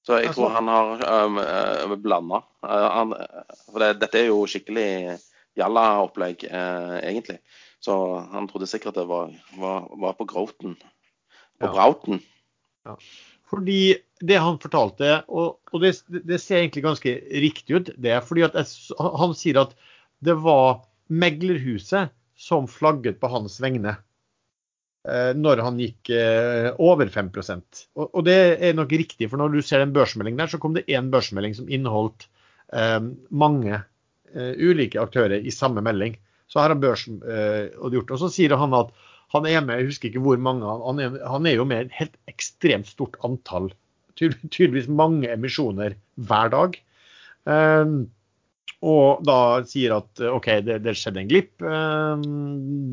Så jeg Altså- tror han har um, uh, blanda. han, eh, for det, dette er jo skikkelig jalla-opplegg, eh, egentlig. Så han trodde sikkert det var, var, var på Groten. På Ja. Brauten. Fordi det han fortalte, og, og det, det ser egentlig ganske riktig ut, det er fordi at jeg, han sier at det var meglerhuset som flagget på hans vegne eh, når han gikk eh, over 5 og, og det er nok riktig, for når du ser den børsmeldingen der, så kom det én børsmelding som inneholdt eh, mange ulike aktører i samme melding. Så har børsen eh, gjort det Og så sier han at han er med, jeg husker ikke hvor mange, han er, han er jo med et helt ekstremt stort antall, tydeligvis mange emisjoner hver dag. Um, og da sier at eh, OK, det, det skjedde en glipp.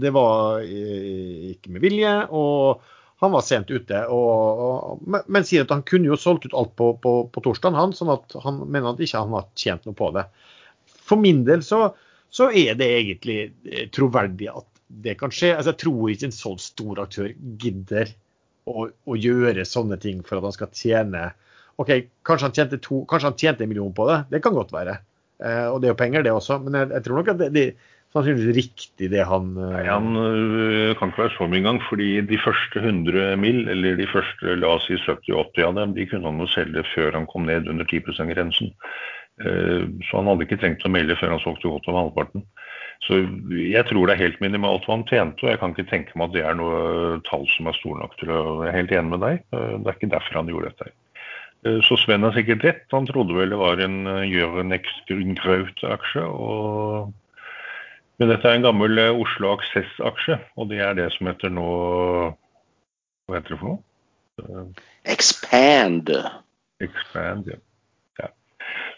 Det var eh, ikke med vilje. Og han var sent ute, og, og, men, sier at han kunne jo solgt ut alt på, på, på torsdag, han, sånn at han mener at ikke han har tjent noe på det. For min del så, så er det egentlig eh, troverdig at det kan skje. Altså, jeg tror ikke en sånn stor aktør gidder å, å, gjøre sånne ting for at han skal tjene OK, kanskje han tjente, to, kanskje han tjente en million på det. Det kan godt være. Eh, og det er jo penger, det også. Men jeg, jeg tror nok at det, det sannsynligvis riktig det han uh... Nei, Han uh, kan ikke være så mye engang. fordi de første 100 mill., eller de første la oss si 70-80 av dem, de kunne han jo selge før han kom ned under 10 %-grensen. Uh, så han hadde ikke trengt å melde før han solgte godt over halvparten. Så jeg tror det er helt minimalt hva han tjente, og jeg kan ikke tenke meg at det er noe tall som er stor nok til å Jeg er helt enig med deg. Det er ikke derfor han gjorde dette. Så Sven har sikkert rett. Han trodde vel det var en Jørnex Graut-aksje. og men dette er en gammel eh, Oslo Aksess-aksje, og det er det som heter nå Hva heter det for noe? Expand. Expand, ja.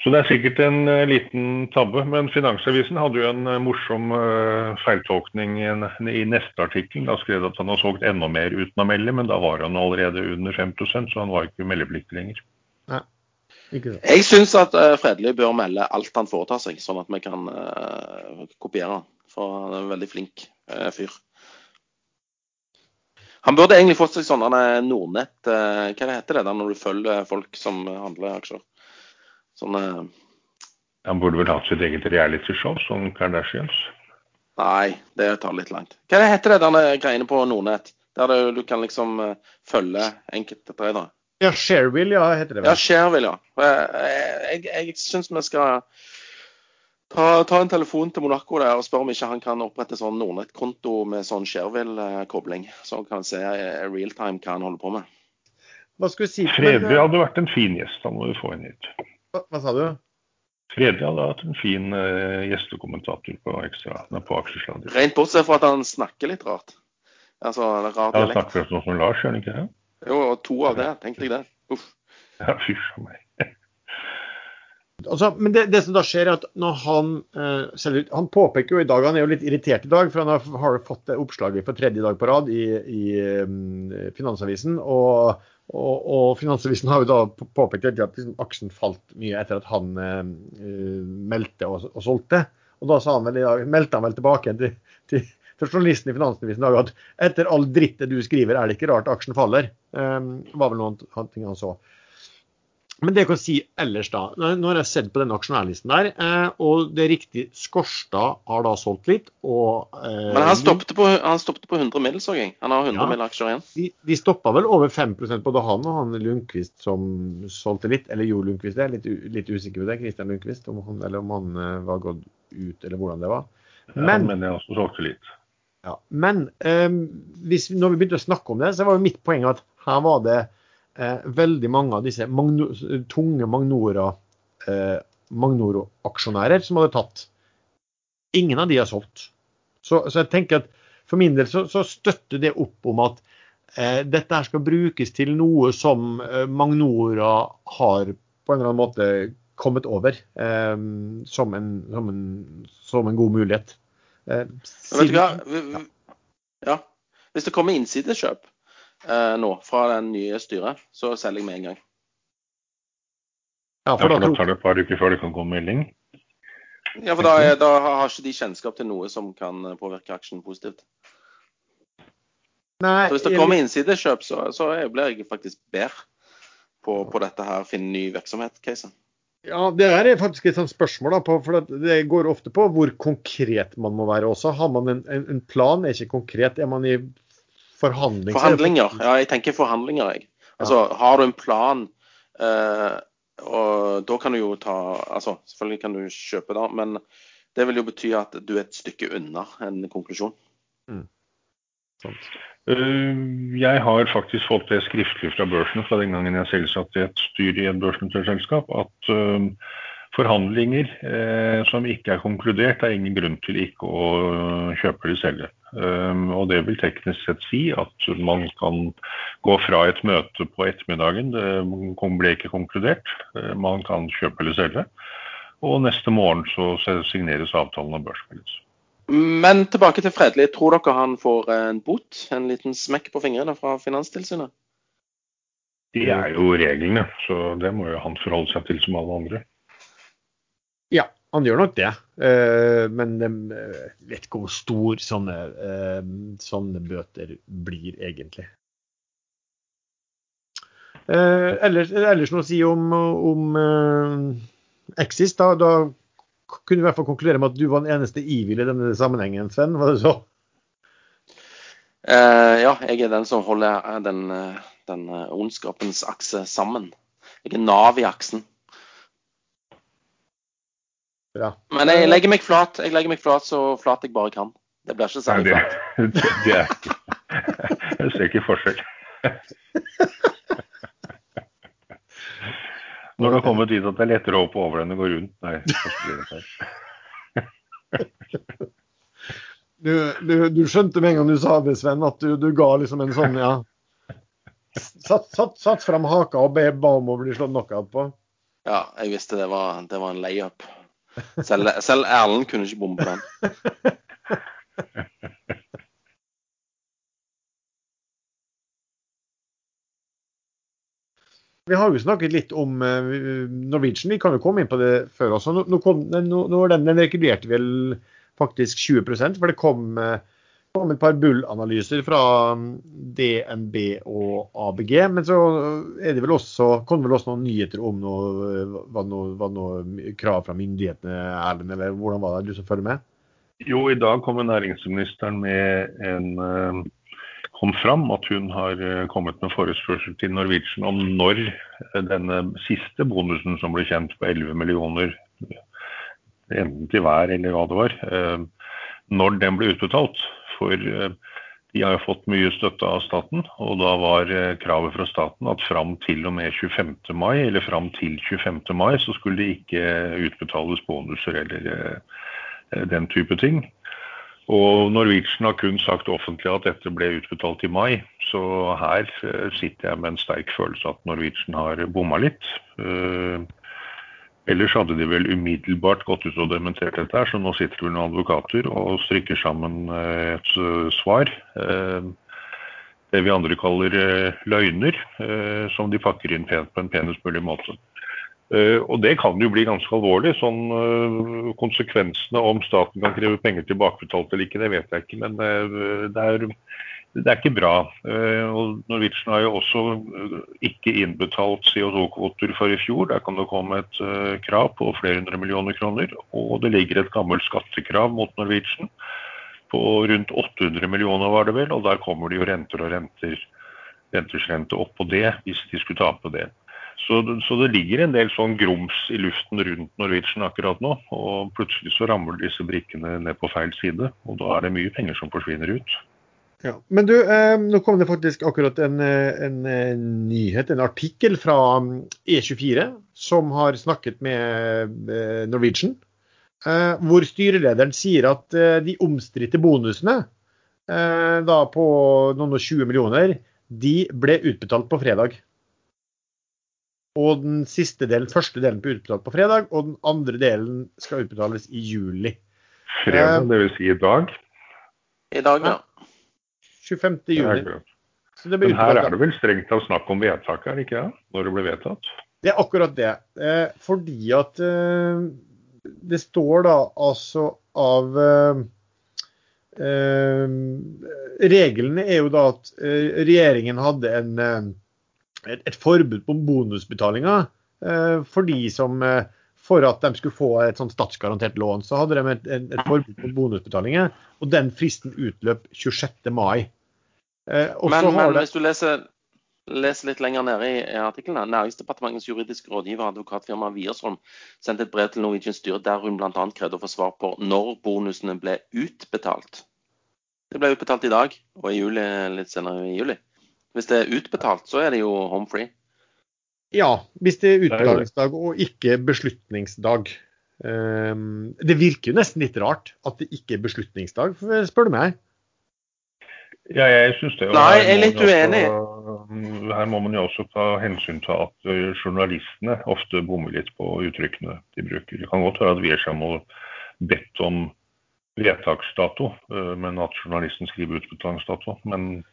Så det er sikkert en uh, liten tabbe. Men Finansavisen hadde jo en uh, morsom uh, feiltolkning i, neste artikkel. Da skrev de at han har solgt enda mer uten å melde, men da var han allerede under 5 så han var ikke meldepliktig lenger. Ja. Jeg syns at Fredelig bør melde alt han foretar seg, sånn at vi kan kopiere han. For han er en veldig flink fyr. Han burde egentlig fått seg sånn han er Nordnett Hva heter det da når du følger folk som handler aksjer? Sånn Han burde vel hatt sitt eget realityshow, som Kardashians? Nei, det tar litt langt. Hva heter det denne greiene på Nordnett? Der du kan liksom følge enkelte tradere? Ja, Shareville, ja, heter det vel. Ja, Shareville, ja. Jeg, jeg, jeg syns vi skal ta, ta, en telefon til Monaco der og spørre om ikke han kan opprette sånn Nordnett-konto med sånn Shareville-kobling. Så han kan se realtime hva han holder på med. Hva skulle vi si? Fredelig hadde vært en fin gjest. Da må vi få inn hit. Hva, hva sa du? Fredelig hadde hatt en fin uh, gjestekommentator på, ekstra, på Aksjesladder. Rent bortsett fra at han snakker litt rart. Altså, rart rar dialekt. han snakker sånn som Lars, gjør han ikke det? Jo, og to av det. Tenk deg det. Uff. Ja, fy for meg. (laughs) Altså, men det, det, som da skjer, er at når han eh, selv, Han påpeker jo i dag, han er jo litt irritert i dag, for han har, har fått oppslaget for tredje dag på rad i, i um, Finansavisen. Og, og, og, Finansavisen har jo da påpekt at aksjen falt mye etter at han eh, meldte og, og, solgte. Og da han vel, meldte han vel tilbake til, til til journalisten i Finansavisen at etter all drittet du skriver, er det ikke rart aksjen faller. Um, var vel noen ting han så. Men det jeg kan si ellers, da. Nå har jeg sett på den aksjonærlisten der, eh, og det er riktig, Skorstad har da solgt litt. Og, eh, Men han stoppet, på, han stoppet på 100 mill., så jeg. Han har 100 ja, mill. aksjer igjen. De, de stoppa vel over 5% både han og han Lundqvist som solgte litt. Eller Jo Lundqvist, jeg er litt, litt usikker på det. Christian Lundqvist, om han, eller om han uh, var gått ut, eller hvordan det var. Men, ja, men jeg også solgte litt. Ja. Men eh, hvis, når vi begynte å snakke om det, så var jo mitt poeng at her var det eh, veldig mange av disse magno, tunge eh, Magnoro-aksjonærer som hadde tatt. Ingen av de har solgt. Så, så jeg tenker at for min del så, så støtter det opp om at eh, dette her skal brukes til noe som eh, Magnora har på en eller annen måte kommet over eh, som en, som, en, som en god mulighet. Eh, hva? Ja. Hvis det kommer innsidekjøp eh, nå fra den nye styret, så selger jeg med en gang. Ja, for, ja, for da tar det et par uker før det kan komme melding? Ja, for da, da, har ikke de kjennskap til noe som kan påvirke aksjen positivt. Nei, så hvis det kommer innsidekjøp, så, så blir jeg faktisk bedre på, på dette her, finne ny virksomhet-casen. Ja, Det er faktisk et sånt spørsmål. Da, på, for Det går ofte på hvor konkret man må være også. Har man en, en plan, er ikke konkret. Er man i forhandling? Forhandlinger. Ja, jeg tenker forhandlinger, jeg. Altså, ja. Har du en plan, eh, og da kan du jo ta altså Selvfølgelig kan du kjøpe, da, men det vil jo bety at du er et stykke unna en konklusjon. Mm. Eh, jeg har faktisk fått det skriftlig fra børsen fra den gangen jeg selv satt i et styr i et børsnotert selskap, at uh, forhandlinger uh, som ikke er konkludert, er ingen grunn til ikke å kjøpe eller selge. Um, og det vil teknisk sett si at man kan gå fra et møte på ettermiddagen, det ble ikke konkludert, uh, man kan kjøpe eller selge. Og neste morgen så signeres avtalen av børsmeldes. Men tilbake til Fredelig. Tror dere han får en bot? En liten smekk på fingrene fra Finanstilsynet? De er jo reglene, så det må jo han forholde seg til som alle andre. Ja, han gjør nok det. Eh, men jeg vet ikke hvor stor sånne, eh, sånne bøter blir, egentlig. Eh, ellers, ellers noe å si om, om Exis. Da, da kunne vi i hvert fall konkludere med at du var den eneste Evil i denne sammenhengen, Sven. Var det så? Uh, ja, jeg er den som holder den, den ondskapens akse sammen. Jeg er nav i aksen. Ja. Men jeg legger meg flat. Jeg legger meg flat så flat jeg bare kan. Det blir ikke særlig flat. Det, det er, (laughs) jeg ser ikke forskjell. (laughs) Når det har kommet dit at det er lettere å hoppe over enn å gå rundt. Nei, (laughs) du, du, du, skjønte med en gang du sa det, Sven, at du, du ga liksom en sånn, ja Satt, satt, satt fram haka og ba om å bli slått knockout på? Ja, jeg visste det var, det var en layup. Selv, selv Erlend kunne ikke bomme på den. (laughs) Vi har jo snakket litt om uh, Norwegian, vi kan jo komme inn på det før også. Nå, nå, kom, nå, nå den, den regulerte vel faktisk 20% for det kom, uh, kom et par bull-analyser fra um, DNB og ABG. Men så er det vel også, kom det vel også noen nyheter om noe, var noe, var noe krav fra myndighetene, Erlend, eller hvordan var det du som følger med? Jo, i dag kommer næringsministeren med en uh kom fram at hun har eh, kommet med forespørsel til Norwegian om når denne siste bonusen som ble kjent på 11 millioner, enten til hver eller hva det var, når den ble utbetalt. For de har jo fått mye støtte av staten, og da var kravet fra staten at fram til og med 25. mai, eller fram til 25. mai, så skulle det ikke utbetales bonuser eller den type ting. Og Norwegian har kun sagt offentlig at dette ble utbetalt i mai, så her eh, sitter jeg med en sterk følelse at Norwegian har bomma litt. Ellers hadde de vel umiddelbart gått ut og dementert dette, her, så nå sitter vel noen advokater og strikker sammen uh, et uh, svar. det vi andre kaller løgner, som de pakker inn pent på en penest mulig måte. Og det kan jo bli ganske alvorlig. sånn Konsekvensene om staten kan kreve penger tilbakebetalt eller ikke, det vet jeg ikke. Men det, er, det, er, ikke bra. og Norwegian har jo også ikke innbetalt CO2-kvoter for i fjor. Der kan det komme et krav på flere hundre millioner kroner. Og det ligger et gammelt skattekrav mot Norwegian på rundt 800 millioner, var det vel. Og der kommer det jo renter og renter, renters rente på det, hvis de skulle tape det. Så, så, det ligger en del sånn grums i luften rundt Norwegian akkurat nå. Og plutselig så ramler disse brikkene ned på feil side, og da er det mye penger som forsvinner ut. Ja, Men du, eh, nå kom det faktisk akkurat en, eh, en, en, nyhet, en artikkel fra mm, E24, som har snakket med eh, Norwegian. Eh, hvor styrelederen sier at eh, de omstridte bonusene eh, da på noen og 20 millioner, de ble utbetalt på fredag. Og den siste delen, første delen ble utbetalt på fredag, og den andre delen skal utbetales i juli. Fredag, eh, dvs. Si i dag? I dag, ja. 25. juni. Men her er det vel strengt tatt snakk om vedtaket, er det ikke? Når det ble vedtatt? Det er akkurat det. Eh, fordi at eh, det står da altså av eh, eh Reglene er jo da at eh, regjeringen hadde en et, et forbud på bonusbetalinger eh, for de som eh, for at de skulle få et sånt statsgarantert lån, så hadde de et, et, et forbud på bonusbetalinger. Og den fristen utløp 26. mai. Eh, men, men det... hvis du leser, leser, litt lenger nede i, artikkelen, Næringsdepartementets juridiske rådgiver advokatfirma Wiersholm sendte et brev til Norwegian styre der hun bl.a. krevde å få svar på når bonusene ble utbetalt. Det ble utbetalt i dag og i juli, litt senere i juli. Hvis det er utbetalt, så er det jo home free. Ja, hvis det er utbetalingsdag og ikke beslutningsdag. Um, det virker jo nesten litt rart at det ikke er beslutningsdag, spør du meg. Ja, jeg syns det. Nei, jeg er litt uenig. Også, her må man jo også ta hensyn til at journalistene ofte bommer litt på uttrykkene de bruker. Det kan godt være at Wiersam og bedt om vedtaksdato, men at journalisten skriver utbetalingsdato. Men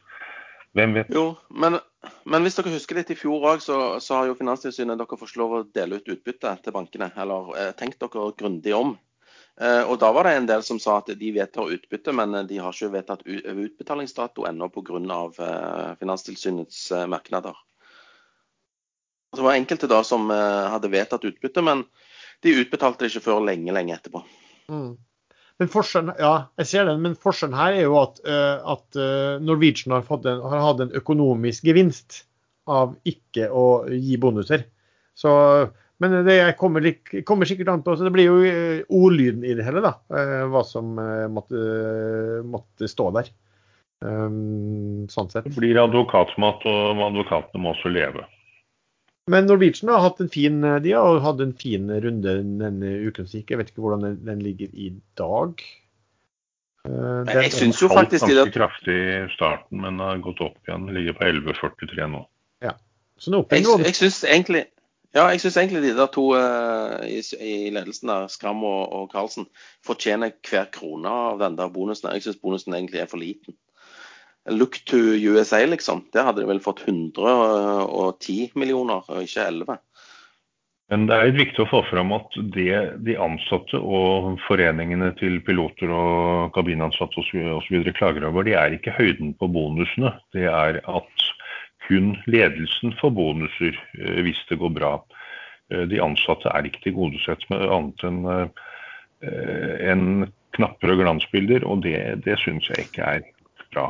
hvem vet? Jo, men, men hvis dere husker litt i fjor òg, så, så, har jo Finanstilsynet dere fått lov å dele ut utbytte til bankene. Eller eh, tenk dere grundig om. Eh, og da var det en del som sa at de vedtar utbytte, men de har ikke vedtatt utbetalingsdato ennå pga. Eh, Finanstilsynets eh, merknader. Det var enkelte da som eh, hadde vedtatt utbytte, men de utbetalte det ikke før lenge, lenge etterpå. Mm. Men forskjellen, ja, jeg ser den, men forskjellen her er jo at, uh, at uh, Norwegian har, en, har, hatt en økonomisk gevinst av ikke å gi bonuser. Så, men det kommer, kommer, sikkert an på så Det blir jo uh, ordlyden i det hele, da. hva som måtte, måtte, stå der. Um, sånn sett. Det blir advokatmat, og advokatene må også leve. Men Norwegian har hatt en fin de har hatt en fin runde denne uken som gikk. Jeg vet ikke hvordan den, den ligger i dag. Uh, den, jeg syns jo faktisk ganske kraftig i starten, men har gått opp igjen. Ligger på 11,43 nå. Ja. Så nå jeg jeg syns egentlig ja, egentlig de der to uh, i, i, ledelsen, der, Skram og, og Karlsen, fortjener hver krone av den der bonusen. Jeg syns bonusen egentlig er for liten. Look to USA, liksom. Der hadde de vel fått 110 millioner, ikke 11. Men det er litt viktig å få fram at det de ansatte og foreningene til piloter og kabinansatte osv. klager over, det er ikke høyden på bonusene. Det er at kun ledelsen får bonuser eh, hvis det går bra. Eh, de ansatte er ikke tilgodesett med annet enn eh, en knapper og glansbilder, og det, det syns jeg ikke er bra.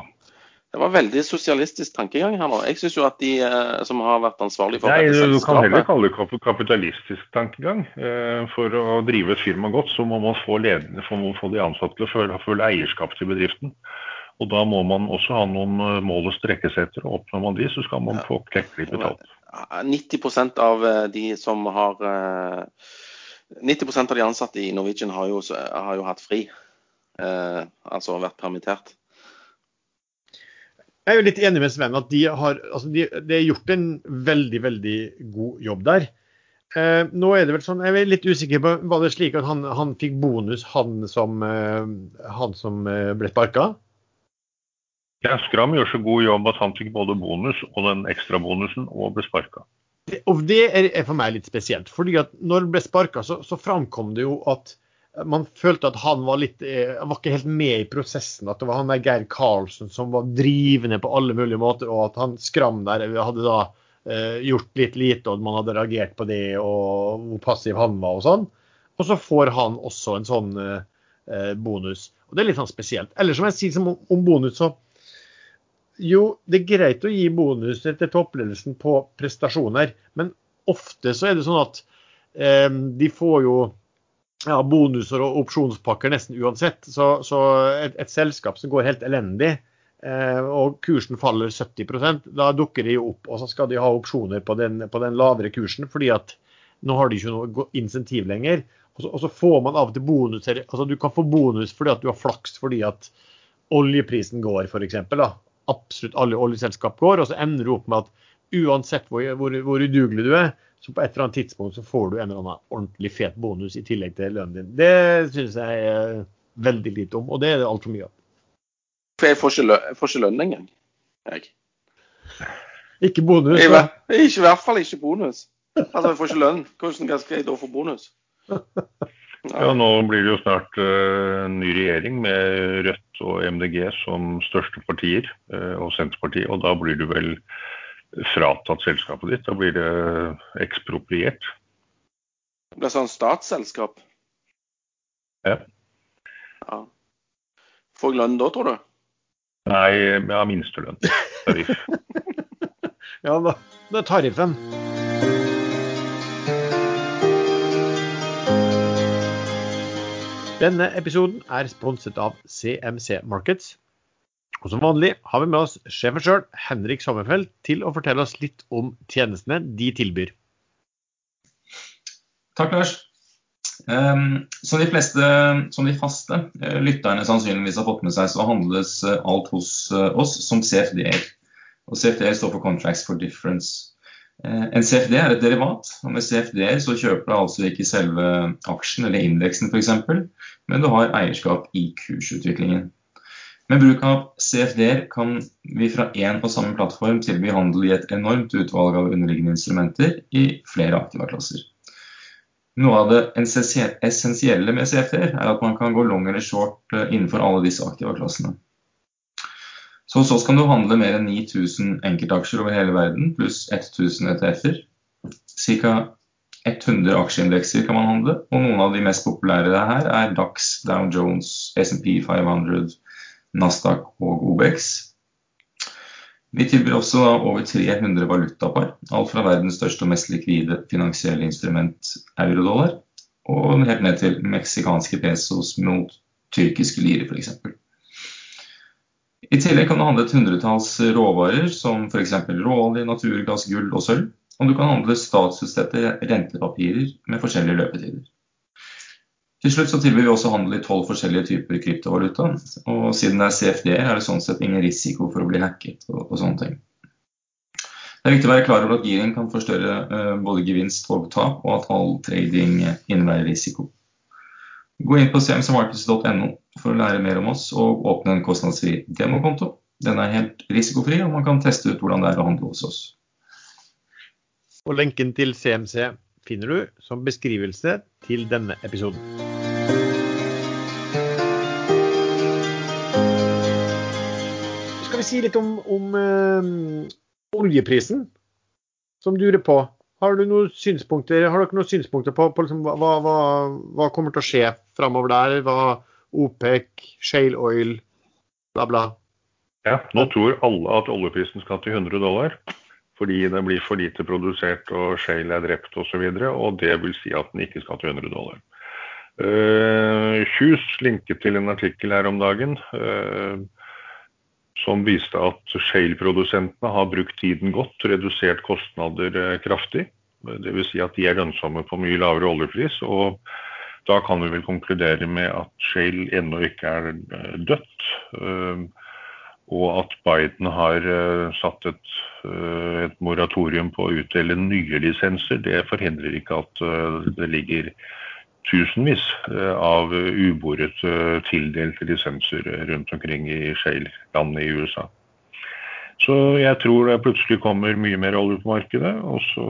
Det var veldig sosialistisk tankegang her nå. Jeg syns jo at de eh, som har vært ansvarlig for Nei, dette Du kan heller kalle det kapitalistisk tankegang. Eh, for å drive et firma godt, så må man få, ledende, må få de ansatte til å føle, føle, eierskap til bedriften. Og da må man også ha noen eh, mål å strekke seg etter. og Oppnår man de, så skal man få klekkelig betalt. 90% av de som har 90% av de ansatte i Norwegian har jo, har jo hatt fri. Eh, altså vært permittert. Jeg er jo litt enig med Sven at de har, altså de, de har gjort en veldig, veldig god jobb der. Eh, nå er det vel sånn, Jeg er litt usikker på Var det slik at han, han fikk bonus, han som, eh, han som eh, ble sparka? Ja, Skram gjør så god jobb at han fikk både bonus og den ekstra bonusen og ble sparka. Og det er, er, for meg litt spesielt. fordi at når han ble sparka, så, så framkom det jo at man følte at han var litt Han var ikke helt med i prosessen. At det var han der Geir Karlsen som var drivende på alle mulige måter, og at han Skram der hadde da eh, gjort litt lite, og man hadde reagert på det, og hvor passiv han var og sånn. Og så får han også en sånn eh, eh bonus. Og det er litt sånn spesielt. Eller som jeg sier som om bonus, så jo, det er greit å gi bonuser til toppledelsen på prestasjoner, men ofte så er det sånn at eh, de får jo ja, bonuser og opsjonspakker nesten uansett. Så, så et, et, selskap som går helt elendig, eh, og kursen faller 70% da dukker de opp, og så skal de ha opsjoner på den, på den lavere kursen, fordi at nå har de ikke noe insentiv lenger. Og så, og så, får man av og til bonuser. altså Du kan få bonus fordi at du har flaks fordi at oljeprisen går, f.eks. Absolutt alle oljeselskap går, og så ender du opp med at uansett hvor, hvor, hvor udugelig du er, så på et eller annet tidspunkt så får du en eller annen ordentlig fet bonus i tillegg til lønnen din. Det syns jeg er veldig lite om, og det er det altfor mye av. For jeg får ikke, lø får ikke lønn engang, jeg. Ikke bonus? Jeg, da. ikke, I hvert fall ikke bonus. Altså, jeg får ikke lønn. Hvordan skal jeg da få bonus? (laughs) Ja. nå blir det jo snart uh, en ny regjering med Rødt og MDG som største partier, uh, og Senterpartiet. Og da blir det vel fratatt selskapet ditt. Da blir det ekspropriert. Det blir sånn statsselskap? Ja. ja. Får jeg lønn da, tror du? Nei, jeg har minstelønn. Tariff. (laughs) ja, da, det er tariffen. Denne episoden er sponset av CMC Markets. Og som vanlig har vi med oss sjefen sjøl, Henrik Sommerfeld, til å fortelle oss litt om tjenestene de tilbyr. Takk, Lars. Um, som, de fleste, som de faste uh, lytterne sannsynligvis har fått med seg, så handles uh, alt hos uh, oss som CFD-er. Og CFD-er står for Contracts for Difference. Eh, en CFD er et derivat, og med CFD-er så kjøper du altså ikke selve aksjen eller indeksen f.eks., men du har eierskap i kursutviklingen. Med bruk av CFD-er kan vi fra én og samme plattform tilby handel i et enormt utvalg av underliggende instrumenter i flere aktiva klasser. Noe av det essensielle med CFD-er er at man kan gå long eller short eh, innenfor alle disse aktiva klassene. Så hos oss kan du handle mer enn 9000 enkeltaksjer over hele verden, pluss 1000 ETF-er. Ca. 100 aksjeindekser kan man handle, og noen av de mest populære her er Dax, Dow Jones, SMP 500, Nasdaq og Obex. Vi tilbyr også over 300 valutapar, alt fra verdens største og mest likvide finansielle instrument, eurodollar, og helt ned til meksikanske pesos mot tyrkiske lire, f.eks. I tillegg kan du handle et hundretalls råvarer som f.eks. råolje, naturgass, gull og sølv. Og du kan handle statsutstedte rentepapirer med forskjellige løpetider. Til slutt så tilbyr vi også handel i tolv forskjellige typer kryptovaluta. Og siden det er CFD, er det sånn sett ingen risiko for å bli hacket og, og sånne ting. Det er viktig å være klar over at giring kan forstørre uh, både gevinst og tap, og at all trading innebærer risiko. Gå inn på cmcmarkets.no for å lære mer om oss og åpne en kostnadsfri demokonto. Den er helt risikofri, og man kan teste ut hvordan det er å handle hos oss. Og Lenken til CMC finner du som beskrivelse til denne episoden. Så skal vi si litt om, om øh, oljeprisen, som durer på. Har, du noen synspunkter, har dere noen synspunkter på, på liksom, hva, hva, hva, kommer til å skje framover der? Hva OPEC, shale oil, bla, bla? Ja, nå tror alle at oljeprisen skal til 100 dollar. Fordi det blir for lite produsert og shale er drept osv. Og, så og det vil si at den ikke skal til 100 dollar. Uh, Kjus linket til en artikkel her om dagen. Uh, som viste at Shale-produsentene har brukt tiden godt, redusert kostnader eh, kraftig. Dvs. Si at de er lønnsomme på mye lavere oljepris. og Da kan vi vel konkludere med at Shale ennå ikke er eh, dødt. Eh, og at Biden har satt et, et moratorium på å utdele nye lisenser, det forhindrer ikke at det ligger tusenvis eh, av uboret eh, tildelte lisenser rundt omkring i Shale-landet i USA. Så jeg tror det plutselig kommer mye mer olje på markedet. Og så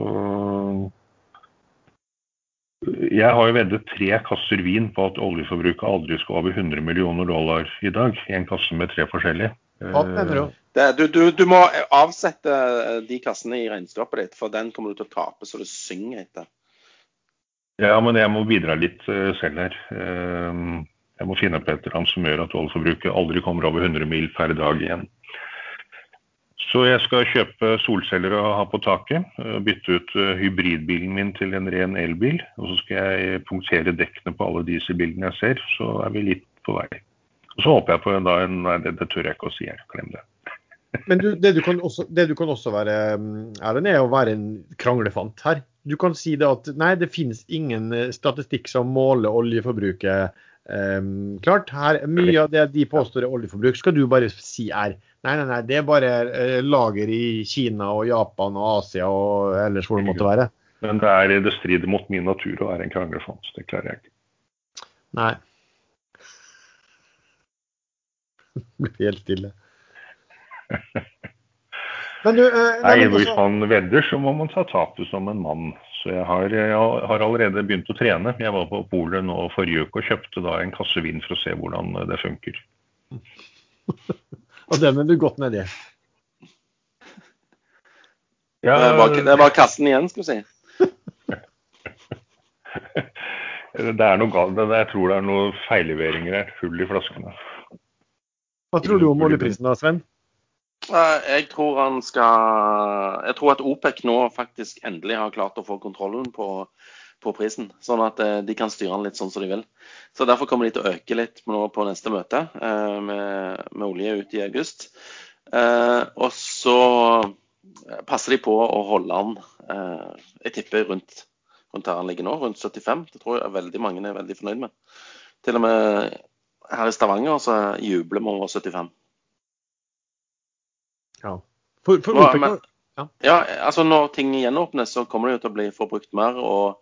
Jeg har jo veddet tre kasser vin på at oljeforbruket aldri skal over 100 millioner dollar i dag. En kasse med tre forskjellige. Hva mener du? Det, du, du? du, må avsette de kassene i regnskapet ditt, for den kommer du til å tape så du synger etter. Ja, men jeg må bidra litt uh, selv her. Jeg må finne på et eller annet som gjør at oljeforbruket aldri kommer over 100 mil per dag igjen. Så jeg skal kjøpe solceller og ha på taket. Bytte ut hybridbilen min til en ren elbil. Og så skal jeg punktere dekkene på alle dieselbilene jeg ser. Så er vi litt på vei. Og så håper jeg på en, da, en Nei, det, det tør jeg ikke å si Jeg Glem det. (laughs) Men du, det, du også, det, du kan også, være, Erlend, er å være en kranglefant her du kan si det at nei, det finnes ingen eh, statistikk som måler oljeforbruket um, klart. Her, mye av det de påstår er oljeforbruk, skal du bare si er nei, nei, nei, det er bare uh, lager i Kina og Japan og Asia og ellers hvor det måtte være. Men det, er, det strider mot min natur å være en kranglefant. Det klarer jeg ikke. Nei. Det (laughs) blir helt stille. Men du, eh, nei, nei, Hvis man vedder, så må man ta tapet som en mann. Så jeg har, jeg har, allerede begynt å trene. Jeg var på polet nå forrige uke og kjøpte da en kasse vin for å se hvordan det funker. (laughs) og den er du godt nedi? Ja, det, var, det var kassen igjen, skal vi si. (laughs) det er noe galt. Jeg tror det er noen feilleveringer her. Hull i flaskene. Hva tror du om oljeprisen da, Sven? Jeg tror han skal Jeg tror at OPEC nå faktisk endelig har klart å få kontrollen på, på prisen. Sånn at eh, de kan styre den litt sånn som de vil. Så Derfor kommer de til å øke litt nå på neste møte eh, med, med, olje ut i august. Eh, og så passer de på å holde den Jeg tipper rundt, rundt der han ligger nå, rundt 75. Det tror jeg veldig mange er veldig fornøyd med. Til og med her i Stavanger så jubler vi over 75. Ja. For, for OPEC, har, Ja, altså Når ting gjenåpnes, så kommer det jo til å bli forbrukt mer. og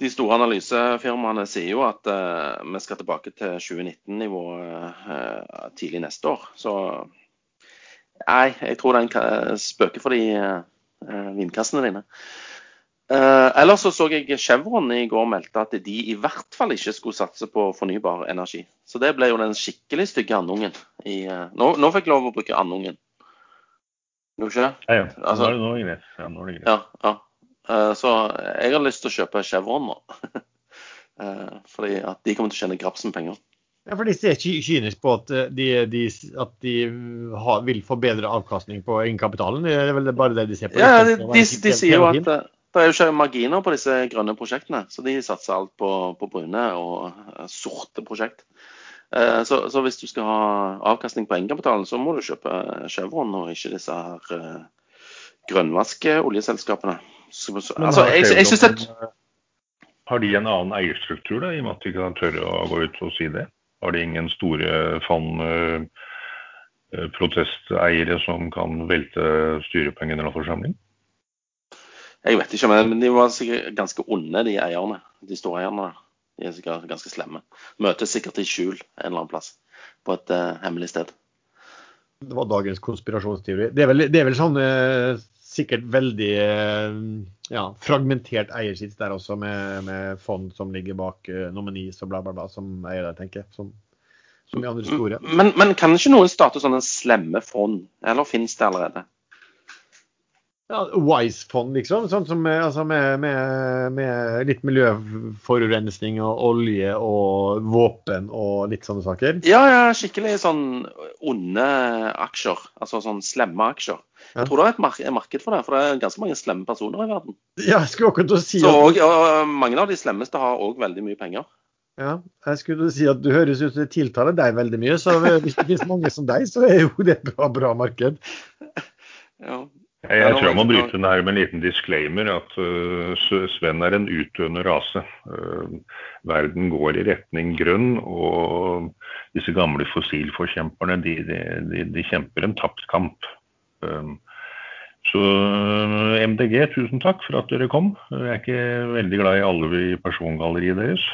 de store analysefirmaene sier jo at uh, vi skal tilbake til 2019-nivået uh, tidlig neste år. Så nei, jeg tror den spøker for de uh, vindkassene dine. Ellers så så jeg Chevron i går meldte at de i hvert fall ikke skulle satse på fornybar energi. Så det ble jo den skikkelig stygge andungen. I, nå, nå fikk jeg lov å bruke andungen. Gjorde ikke det? Ja, ja. Altså- nå, er det, nå greit. Ja, nå er det greit. Ja, ja. Uh, Så jeg har lyst til å kjøpe Chevron nå. (laughs) Eh, Fordi at de kommer til å tjene grapsen penger. Ja, for de ser ikke kynisk på at de, de, at de har, vil få bedre avkastning på egenkapitalen. Det er vel bare det de ser på. Ja, de, de, de sier jo at det er jo ikke marginer på disse grønne prosjektene, så de satser alt på, på brune og eh, sorte prosjekt. Eh, Så, så hvis du skal ha avkastning på egenkapitalen, så må du kjøpe Chevron og ikke disse her eh, grønnvaske-oljeselskapene. Så- så- Altså, jeg, jeg synes at Har de en annen eierstruktur, da, i og med at de kan tørre å gå ut og si det? Har de ingen store fond, eh, eh, protesteiere som kan velte styret på en generalforsamling? Jeg vet ikke, men de var sikkert ganske onde, de eierne. De store eierne. De er sikkert ganske slemme. Møtes sikkert i skjul en eller annen plass. På et uh, hemmelig sted. Det var dagens konspirasjonsteori. Det er vel, det er vel sånn uh, sikkert veldig uh, ja, fragmentert eiersits der også, med, med fond som ligger bak nominis og bla, bla, bla, som eier der, tenker jeg. Som, som i andre store. Men, men kan ikke noen starte sånne slemme fond? Eller finnes det allerede? Ja, Wise-fond, liksom. Sånn som altså med, med, med litt miljøforurensning og olje og våpen og litt sånne saker. Ja, ja, skikkelig sånn onde aksjer. Altså sånn slemme aksjer. Jeg tror det er et mar marked for det, for det er ganske mange slemme personer i verden. Ja, jeg skulle akkurat si Så at, og, og mange av de slemmeste har òg veldig mye penger. ja, jeg skulle si at du høres ut som det tiltaler deg veldig mye. Så hvis det finnes mange som deg, så er jo det et bra, bra marked. (laughs) Ja. Jeg, tror jeg må bryte inn her med en liten disclaimer. At uh, Sven er en utdøende rase. Uh, verden går i retning grønn, og disse gamle fossilforkjemperne de, de, de, kjemper en tapt kamp. Um, så MDG, tusen takk for at dere kom. Jeg er ikke veldig glad i alle i persongalleriet deres.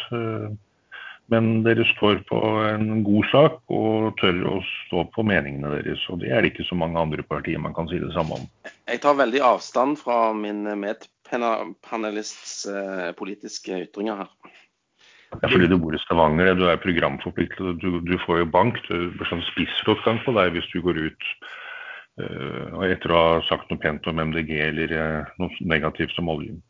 Men dere står på en god sak og tør å stå på meningene deres. Og det er det ikke så mange andre partier man kan si det samme om. Jeg tar veldig avstand fra min medpanelists eh, politiske ytringer her. Det er fordi du bor i Stavanger, du er programforpliktet. Du, du får jo bank. Du blir sånn spissrottgang på deg hvis du går ut uh, etter å ha sagt noe pent om MDG eller uh, noe negativt om oljen.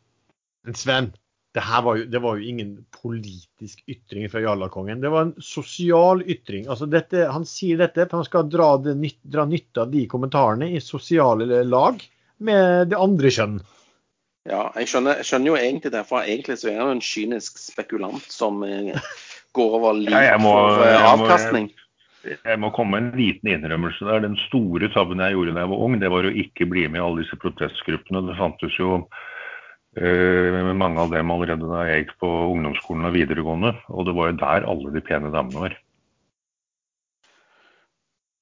Sven, det her var jo, det var jo ingen politisk ytring fra Jarlakongen. Det var en sosial ytring. Altså dette, han sier dette for han skal dra, det, dra nytte av de kommentarene i sosiale lag med det andre kjønn. Ja, jeg skjønner, jeg skjønner jo egentlig derfor. egentlig så er han en kynisk spekulant som eh, går over livet Ja, må- for eh, avkastning. Jeg må komme med en liten innrømmelse der. Den store tabben jeg gjorde da jeg var ung, det var å ikke bli med i alle disse protestgruppene. Det fantes jo mange av dem allerede da jeg gikk på ungdomsskolen og videregående. Og det var jo der alle de pene damene var.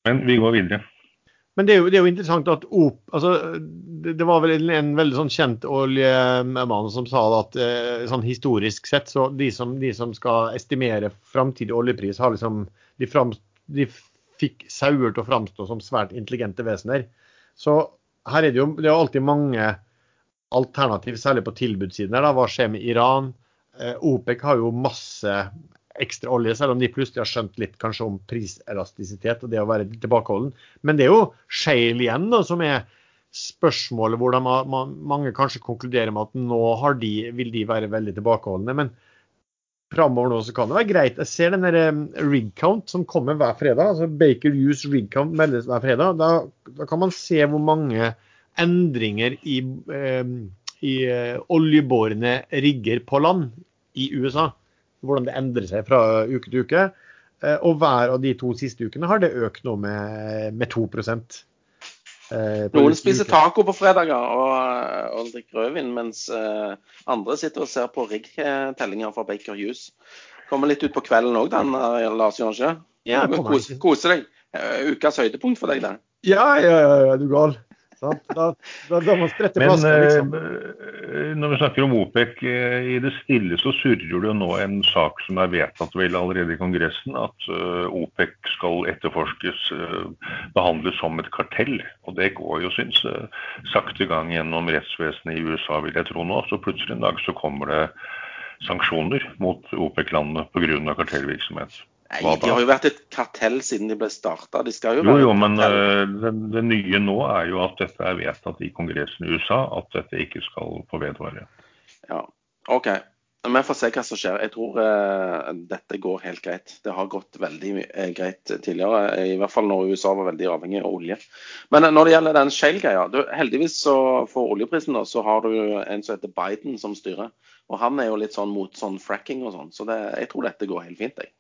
Men vi går videre. Men det er jo, det er jo interessant at OP altså, det, det var vel en, en veldig sånn kjent oljemann som sa at eh, sånn historisk sett, så de som, de som skal estimere framtidig oljepris, har liksom de, fram, de fikk sauer til å framstå som svært intelligente vesener. Så her er det jo det er alltid mange alternativ, særlig på tilbudssiden. her da, Hva skjer med Iran? Eh, OPEC har jo masse ekstra olje, selv om de plutselig har skjønt litt kanskje om priselastisitet og det å være tilbakeholden. Men det er jo shale igjen da, som er spørsmålet hvor man, mange kanskje konkluderer med at nå de, vil de være veldig tilbakeholdne. Men framover nå så kan det være greit. Jeg ser den rig count som kommer hver fredag. altså Baker Hughes rig count meldes hver fredag. Da, da kan man se hvor mange endringer i, eh, i oljebårende rigger på land i USA. Hvordan det endrer seg fra uke til uke. Eh, og hver av de to siste ukene har det økt nå med, med 2 eh, Noen spiser taco på fredager og, og drikker rødvin, mens eh, andre sitter og ser på riggtellinger fra Baker Hughes. Kommer litt ut på kvelden òg, den, eh, Lars Jørgen. Ja, Kose, kose deg. Eh, Ukas høydepunkt for deg, det. Ja, ja, ja, du gal. Sant? Da, da, da man spretter Men flaska, liksom. eh, når vi snakker om OPEC eh, i det stille, så surrer det nå en sak som er vedtatt vel allerede i Kongressen, at eh, OPEC skal etterforskes, eh, behandles som et kartell. Og det går jo, syns sakte gang gjennom rettsvesenet i USA, vil jeg tro nå. Så plutselig en dag så kommer det sanksjoner mot OPEC-landene pga. kartellvirksomhet. Nei, de har jo vært et kartell siden de ble starta. De skal jo Jo, men kartell. eh, det, det nye nå er jo at dette er vedtatt i Kongressen i USA, at dette ikke skal få vedvare. Ja, OK. Vi får se hva som skjer. Jeg tror uh, dette går helt greit. Det har gått veldig uh, greit tidligere, i hvert fall når USA var veldig avhengig av olje. Men uh, når det gjelder den Shale-greia, heldigvis så for oljeprisen da, så har du en som heter Biden som styrer. Og han er jo litt sånn mot sånn fracking og sånn, så det, jeg tror dette går helt fint. jeg.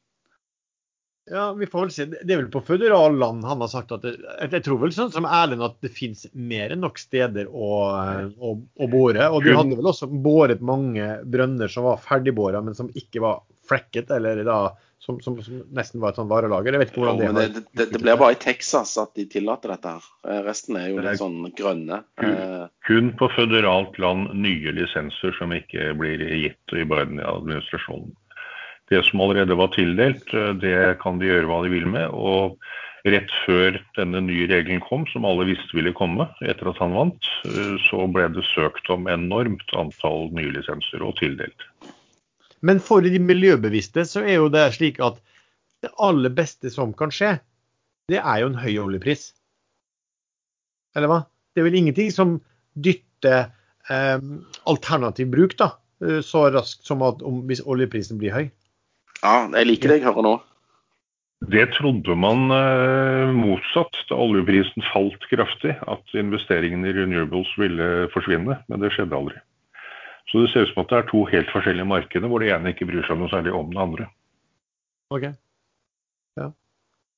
Ja, vi får vel se. Det er vel på føderal land han har sagt at det, jeg, tror vel sånn som Erlend at det finnes mer enn nok steder å, å, å bore. Og de hadde vel også båret mange brønner som var ferdigbåra, men som ikke var flekket, eller da som, som, som nesten var et sånn varelager. Jeg vet ikke Jo, hvordan det men det, det, det blir bare i Texas at de tillater dette her. Eh, Resten er jo er- litt sånn grønne. Kun, Kun på føderalt land nye lisenser som ikke blir gitt i Biden-administrasjonen. Det som allerede var tildelt, eh, det kan de gjøre hva de vil med. Og rett før denne nye regelen kom, som alle visste ville komme etter at han vant, eh, så ble det søkt om enormt antall nye lisenser og tildelt. Men for de miljøbevisste så er jo det slik at det aller beste som kan skje, det er jo en høy oljepris. Eller hva? Det er vel ingenting som dytter eh, alternativ bruk da, eh, så raskt som at om, hvis oljeprisen blir høy. Ja, jeg liker det jeg hører nå. Det trodde man eh, motsatt da oljeprisen falt kraftig, at investeringene i renewables ville forsvinne, men det skjedde aldri. Så det ser ut som at det er to helt forskjellige markeder, hvor det ene ikke bryr seg noe særlig om det andre. Ok. Ja.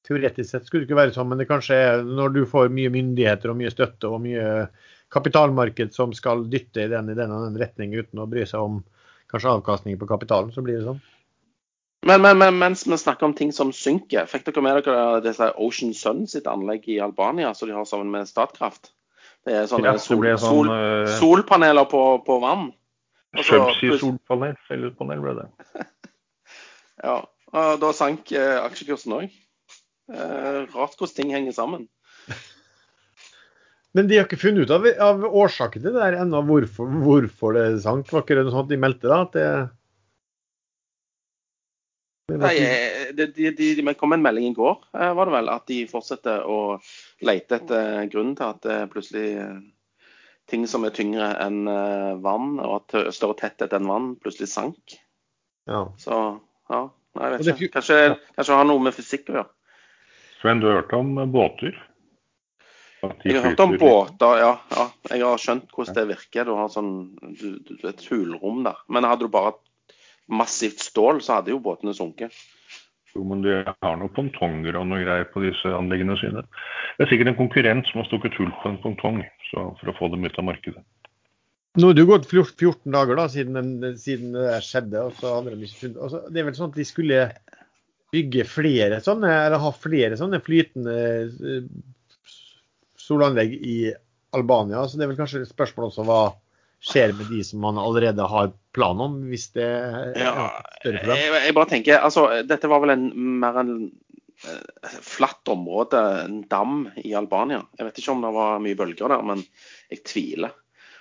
Teoretisk sett skulle det ikke være sånn, men det kanskje er når du får mye myndigheter og mye støtte og mye kapitalmarked som skal dytte i den i den og den retning uten å bry seg om kanskje avkastningen på kapitalen, så blir det sånn. Men, men, men mens vi snakker om ting som synker, fikk dere med dere disse Ocean Sun sitt anlegg i Albania som de har sammen med Statkraft? Det er sånne Ja, det sol, sånn, sol, eh, solpaneler på, på vann. Subsea-solpanel, cellepanel ble det. (laughs) Ja, og da sank eh, aksjekursen òg. Eh, rart hvordan ting henger sammen. Men de har ikke funnet ut av, av årsaken til det der ennå, hvorfor, hvorfor det sank. Var ikke det noe sånt de meldte da? At det, Nei, de, det de, de, de kom en melding i går, eh, var det vel, at de fortsetter å lete etter grunnen til at det plutselig eh, ting som er tyngre enn eh, vann, og at større tetthet enn vann, plutselig sank. ja. Så ja, nei, jeg vet ikke. Kanskje, kanskje det har noe med fysikk å gjøre. Sven, du har hørt om eh, båter? Jeg har hørt om båter, ja. ja. Jeg har skjønt hvordan det virker. Du har sånn, du, du, et hulrom der. Men hadde du bare hatt massivt stål, så hadde jo båtene sunket. Jo, men de har noen pontonger og noe greier på disse anleggene sine. Det er sikkert en konkurrent som har stukket hull på en pongtong for å få dem ut av markedet. Nå har det jo gått 14 dager da, siden, siden det der skjedde. og så hadde de ikke funnet, altså, Det er vel sånn at de skulle bygge flere sånne, eller ha flere sånne flytende eh, solanlegg i Albania. Så det er vel kanskje et spørsmål også hva skjer med de som man allerede har plan om, hvis det er Ja, et større problem. Jeg, jeg bare tenker, altså, Dette var vel en mer en eh, flatt område, en dam i Albania. Jeg vet ikke om det var mye bølger der, men jeg tviler.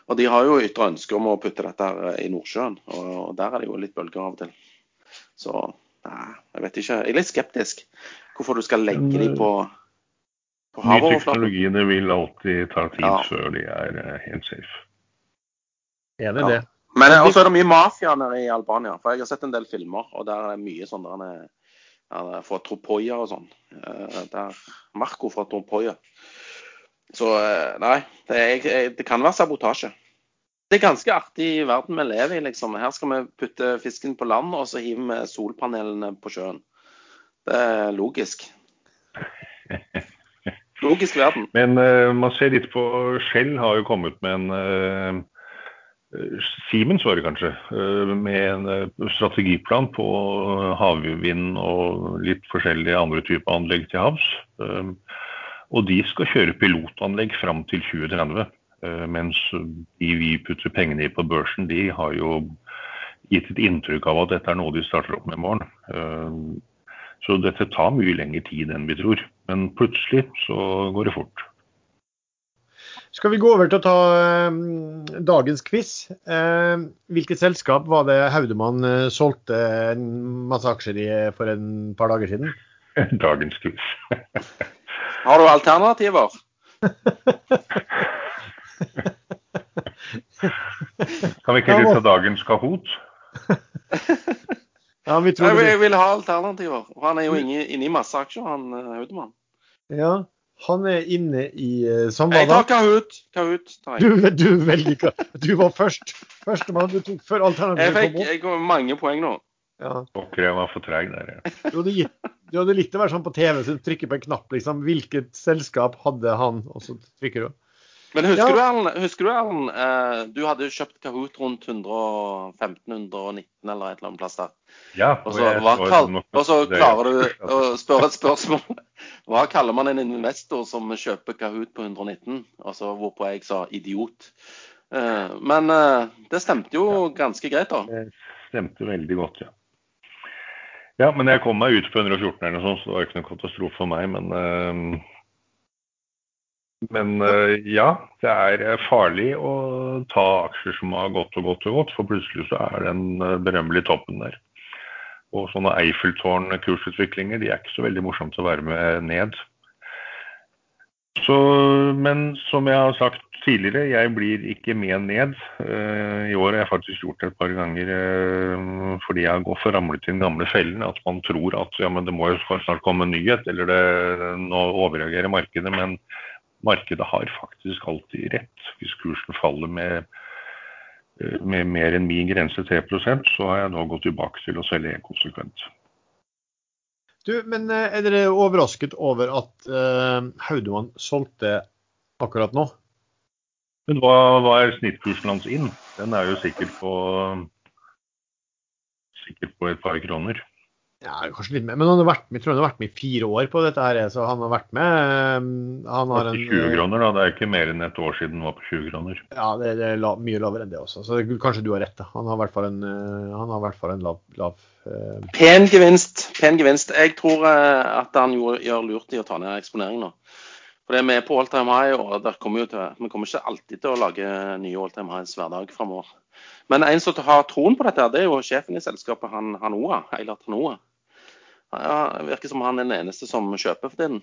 Og De har jo ytre ønske om å putte dette her i Nordsjøen, og der er det jo litt bølger av og til. Så nei, jeg vet ikke. Jeg er litt skeptisk hvorfor du skal legge dem de på, på Nye havoverflaten. teknologiene vil alltid ta tid Ja. før de er eh, helt safe. Enig i Ja. det. Men Og så er det mye mafia nede i Albania. For jeg har sett en del filmer, og der er det mye sånn der han er- fra Tropoia og sånn. Eh, Der Marco fra Tropoia. Så eh, nei, det, er, det kan være sabotasje. Det er ganske artig verden vi lever i, liksom. Her skal vi putte fisken på land, og så hiver vi solpanelene på sjøen. Det er logisk. (laughs) Logisk verden. Men uh, man ser litt på Shell har jo kommet med en eh, Siemens var det kanskje, eh, med en eh, strategiplan på havvind og litt forskjellige andre typer anlegg til havs. Eh, Og de skal kjøre pilotanlegg fram til 2030. Eh, mens de vi putter pengene i på børsen, de har jo gitt et inntrykk av at dette er noe de starter opp med i morgen. Eh, så dette tar mye lengre tid enn vi tror. Men plutselig så går det fort. Skal vi gå over til å ta eh, dagens quiz? Eh, hvilket selskap var det Haudemann uh, solgte en masse aksjer i for en par dager siden? (laughs) Dagens quiz. (laughs) Har du alternativer? (laughs) kan vi ikke ta dagens Kahoot? ja, vi tror jeg, jeg vil ha alternativer. Han er jo inne, inne i masse aksjer, han Haudemann. Ja, han er inne i uh, Jeg tar Kahoot. Kahoot tar jeg. Du, du velger Du var først. Førstemann du tok før alternativet kom opp. Jeg fikk mange poeng nå. Ja. Pokker, jeg var for treg der, ja. Du hadde, gitt, du hadde likt å være sånn på TV, så du trykker på en knapp, liksom. Hvilket selskap hadde han? Og så trykker du. Men husker ja. du, Erlend, husker du, Erlend eh, du hadde kjøpt Kahoot rundt 115-119 eller et eller annet plass der. Ja, og, så, hva, kall, og så klarer du å spørre et spørsmål. (laughs) Hva kaller man en investor som kjøper Kahoot på 119? Altså hvorpå jeg sa idiot. Eh, men eh, det stemte jo ganske greit, da. Det stemte veldig godt, ja. Ja, men jeg kom meg ut på 114 eller noe sånt, så det var ikke noen katastrofe for meg. Men uh, men eh, ja, det er eh, farlig å ta aksjer som har gått og gått og gått, for plutselig så er den eh, berømmelige toppen der. Og sånne Eiffeltårn-kursutviklinger de er ikke så veldig morsomt å være med ned. Så, men som jeg har sagt tidligere, jeg blir ikke med ned. I år har jeg faktisk gjort det et par ganger fordi jeg har gått for ramlet i den gamle fellen. At man tror at ja, men det må jo snart komme nyhet, eller det, nå overreagerer markedet. Men markedet har faktisk alltid rett. Hvis kursen faller med, eh, med mer enn min grense 3% så har jeg nå gått tilbake til å selge konsekvent. Du, men eh, er dere overrasket over at uh, Haudemann solgte akkurat nå? Men hva, hva, er snittkursen hans inn? Den er jo sikkert på, sikkert på et par kroner. Ja, kanskje litt mer. Men han har vært med, tror han har vært med i fire år på dette. her, så han har vært med. Eh, han har en, 20 kroner, da. Det er ikke mer enn et år siden han var på 20 kroner. Ja, det, det er la, mye lavere enn det også. Så kanskje du har rett. da. Han har i hvert fall en, eh, han har i hvert fall en lav, lav uh... Pen gevinst. Pen gevinst. Jeg tror at han gjør, gjør, lurt i å ta ned eksponeringen nå. For det er med på all time high, og kommer til, vi kommer ikke alltid til å lage nye all time highs hver dag framover. Men en som har troen på dette, det er jo sjefen i selskapet, han, Hanoa, Eilert Hanoa. Ja, det virker som han er den eneste som kjøper for tiden.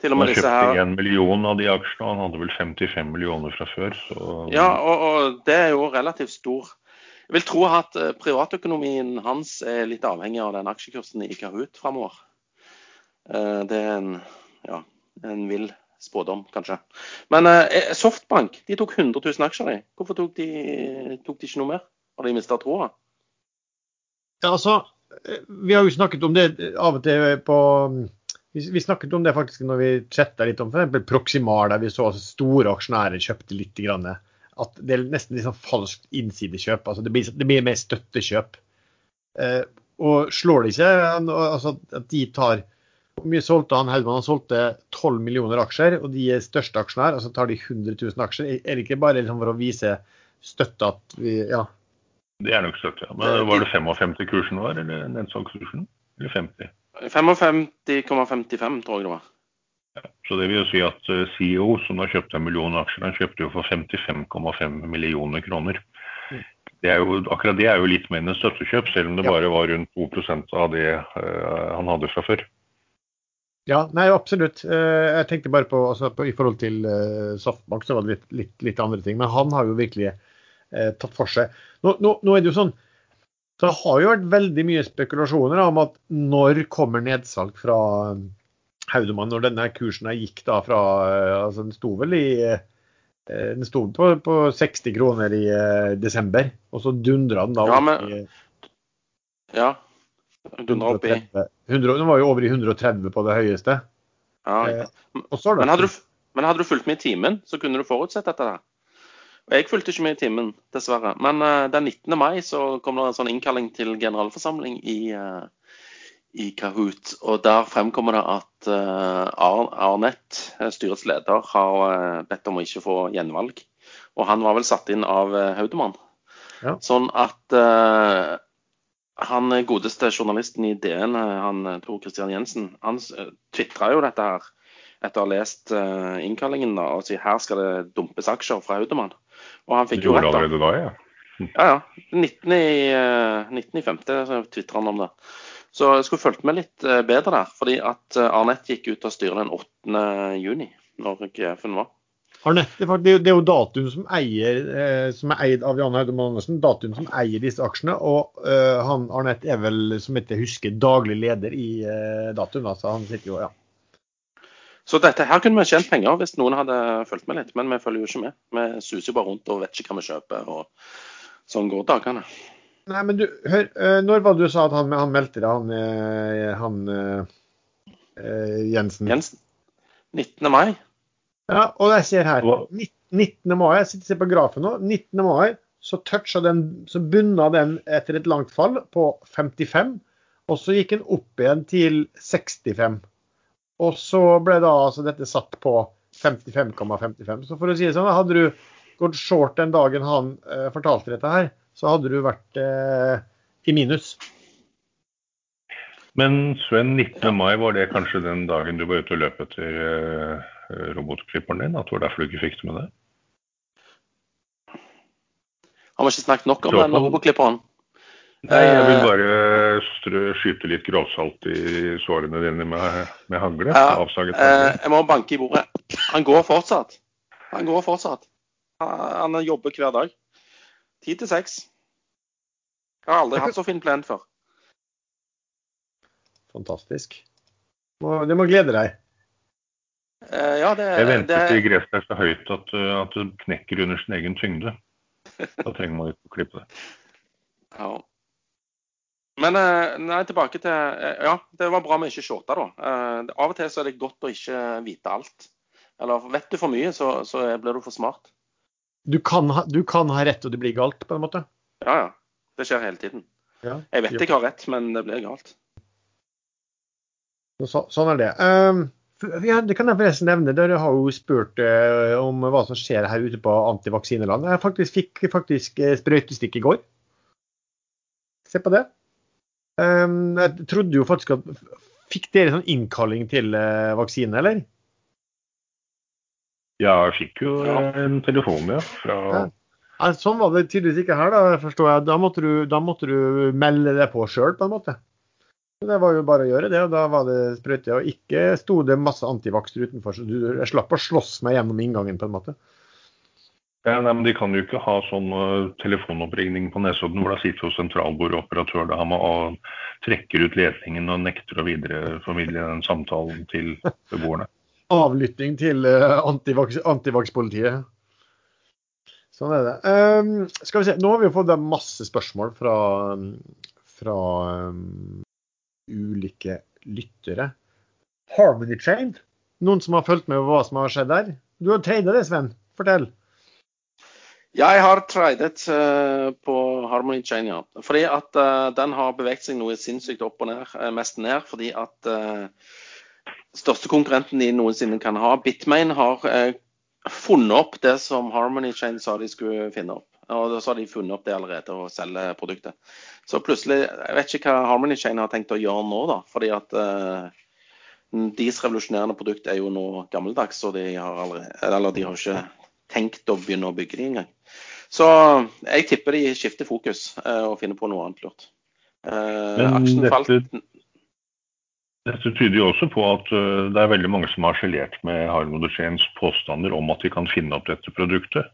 Til og med han kjøpte her... en million av de aksjene, han hadde vel 55 millioner fra før. Så... Ja, og, og, det er jo relativt stor. Jeg vil tro at eh, privatøkonomien hans er litt avhengig av den aksjekursen i Kahoot framover. Eh, det er en, ja, en vill spådom, kanskje. Men eh, Softbank de tok 100 000 aksjer. Hvorfor tok de, tok de ikke noe mer? Har de mista troa? Ja, altså, vi har jo snakket om det av og til på vi, snakket om det faktisk når vi chatta litt om f.eks. Proximal, der vi så altså, store aksjonærer kjøpte litt. Grann, at det er nesten litt sånn falskt innsidekjøp. altså Det blir, det blir mer støttekjøp. Eh, og slår det ikke altså at de tar Hvor mye solgte han Haugmann? Han solgte 12 millioner aksjer, og de er største aksjonær. og så tar de 100 000 aksjer. Er det ikke bare liksom for å vise støtte at vi ja, det er nok støtte, ja. Men Var det 55 kursen var, eller nedsalgskursen? Eller 50? 55,55 tror jeg det var. Ja, så det vil jo si at eh, CEO, som har kjøpt en million aksjer, han kjøpte jo for 55,5 millioner kroner. Mm. Det er jo, akkurat det er jo litt mer enn en støttekjøp, selv om det bare var rundt 2% av det uh, han hadde fra før. Ja, nei, absolutt. Uh, jeg tenkte bare på, altså, på I forhold til uh, Softbank så var det litt, litt, litt, andre ting. Men han har jo virkelig eh, tatt for seg. Nå, nå, nå, er det jo sånn Det har jo vært veldig mye spekulasjoner om at når kommer nedsalg fra eh, Haudemann, når denne kursen gikk da fra eh, altså Den sto vel i eh, den sto på, på 60 kroner i desember, og så dundra den da ja, men, i Ja. Dundra opp i Den var jo over i 130 på det høyeste. Ja, eh, men, hadde du, men hadde du fulgt med i timen, så kunne du forutsett dette. der. Jeg fulgte ikke med i timen, dessverre. Men uh, den 19. mai så kom det en sånn innkalling til generalforsamling i, uh, i Kahoot. Og der fremkommer det at uh, Arnett, styrets leder, har bedt om å ikke få gjenvalg. Og han var vel satt inn av Haudemann. Ja. Sånn at han godeste journalisten i DN, han Tor Christian Jensen, han tvitra jo dette her etter å ha lest uh, innkallingen da, og sier her skal det dumpes aksjer fra Audemann. Og han fikk jo rett. allerede da, ja. Ja, ja. 19 i, uh, 19 i 5. tvitra han om det. Så jeg skulle fulgt med litt bedre der. Fordi at Arnett gikk ut av styret den 8. juni, når GF-en var. Arnett, det er jo Datum som, eier, eh, som er eid av Jan Haudemann Andersen. Datum som eier disse aksjene. Og eh, han Arnett er vel, som jeg husker, daglig leder i eh, Datun. Altså, han sitter jo, ja. Så dette her kunne vi tjent penger hvis noen hadde fulgt med litt, men vi følger jo ikke med. Vi suser jo bare rundt og vet ikke hva vi kjøper, og sånn går dagene. Nei, men du, hør, når var det du sa at han, han meldte det, han, han Jensen? Jensen. 19. mai. Ja, og jeg ser her. 19. mai, jeg sitter og ser på grafen nå. 19. mai så toucha den, så bunna den etter et langt fall på 55. Og så gikk den opp igjen til 65. Og så ble da altså dette satt på 55,55. Så for å si det sånn, hadde du gått short den dagen han eh, fortalte dette her, så hadde du vært eh, i minus. Men Sven, 19. mai, var det kanskje den dagen du var ute og løp etter eh, robotklipperen din? At det var derfor du ikke fikk det med deg? Har vi ikke snakket nok om den robotklipperen? Nei, jeg vil Eh, bare strø, skyte litt grovsalt i sårene dine med, med hangle. Ja, Avsaget Eh, jeg må banke i bordet. Han går fortsatt. Han går fortsatt. Han han jobber hver dag. Ti til seks. Jeg har aldri hatt så fin plen før. Fantastisk. Må- Det må glede deg. Eh, ja, det, Jeg venter det til gresset er så høyt at, uh, at det knekker under sin egen tyngde. Da trenger man ikke å klippe det. (laughs) ja. Men eh, nei, tilbake til eh, Ja, det var bra vi ikke shorta, da. Eh, Av og til så er det godt å ikke vite alt. Eller vet du for mye, så, så blir du for smart. Du kan, ha, du kan ha rett, og det blir galt, på en måte. Ja, ja. Det skjer hele tiden. Ja. Jeg vet jeg har rett, men det blir galt. Så, sånn er det. Um, ja, det kan jeg forresten nevne. Dere har jo spurt eh, om hva som skjer her ute på antivaksineland. Jeg faktisk fikk faktisk eh, sprøytestikk i går. Se på det. Um, jeg trodde jo faktisk at Fikk dere sånn innkalling til eh, vaksine, eller? Ja, jeg fikk jo Ja. eh, en telefon, ja. Fra Ja. Sånn var det tydeligvis ikke her, da, forstår jeg. Da måtte du, da måtte du melde deg på sjøl, på en måte. Det var jo bare å gjøre det, og da var det sprøyte. Og ikke sto det masse antivaksere utenfor, så du, jeg slapp å slåss meg gjennom inngangen, på en måte. ja, nei, men De kan jo ikke ha sånn uh, telefonoppringning på Nesodden hvor da sitter jo sentralbordoperatør da, han og trekker ut ledningen og nekter å videreformidle den samtalen til beboerne. (laughs) Avlytting til uh, antivaks, antivakspolitiet. Sånn er det. Um, skal vi se, Nå har vi jo fått masse spørsmål fra, fra um, ulike lyttere. Harmony Chain. Noen som har fulgt med på hva som har skjedd der? Du har tradet det, Sven. Fortell. Jeg har tradet uh, på Harmony Chain, ja. Fordi at uh, den har beveget seg noe sinnssykt opp og ned. eh, mest ned fordi at uh, største konkurrenten de noensinne kan ha, Bitmain, har funnet opp det som Harmony Chain sa de skulle finne opp. Og så har de funnet opp det allerede og selger produktet. Så plutselig Jeg vet ikke hva Harmony Chain har tenkt å gjøre nå, da. Fordi at eh, deres revolusjonerende produkt er jo nå gammeldags, og de har allerede Eller de har ikke tenkt å begynne å bygge de engang. Så jeg tipper de skifter fokus eh, og finner på noe annet lurt. Eh, aksjen dette- falt Dette tyder jo også på at eh, det er veldig mange som har harselert med Harmony Chains påstander om at de kan finne opp dette produktet,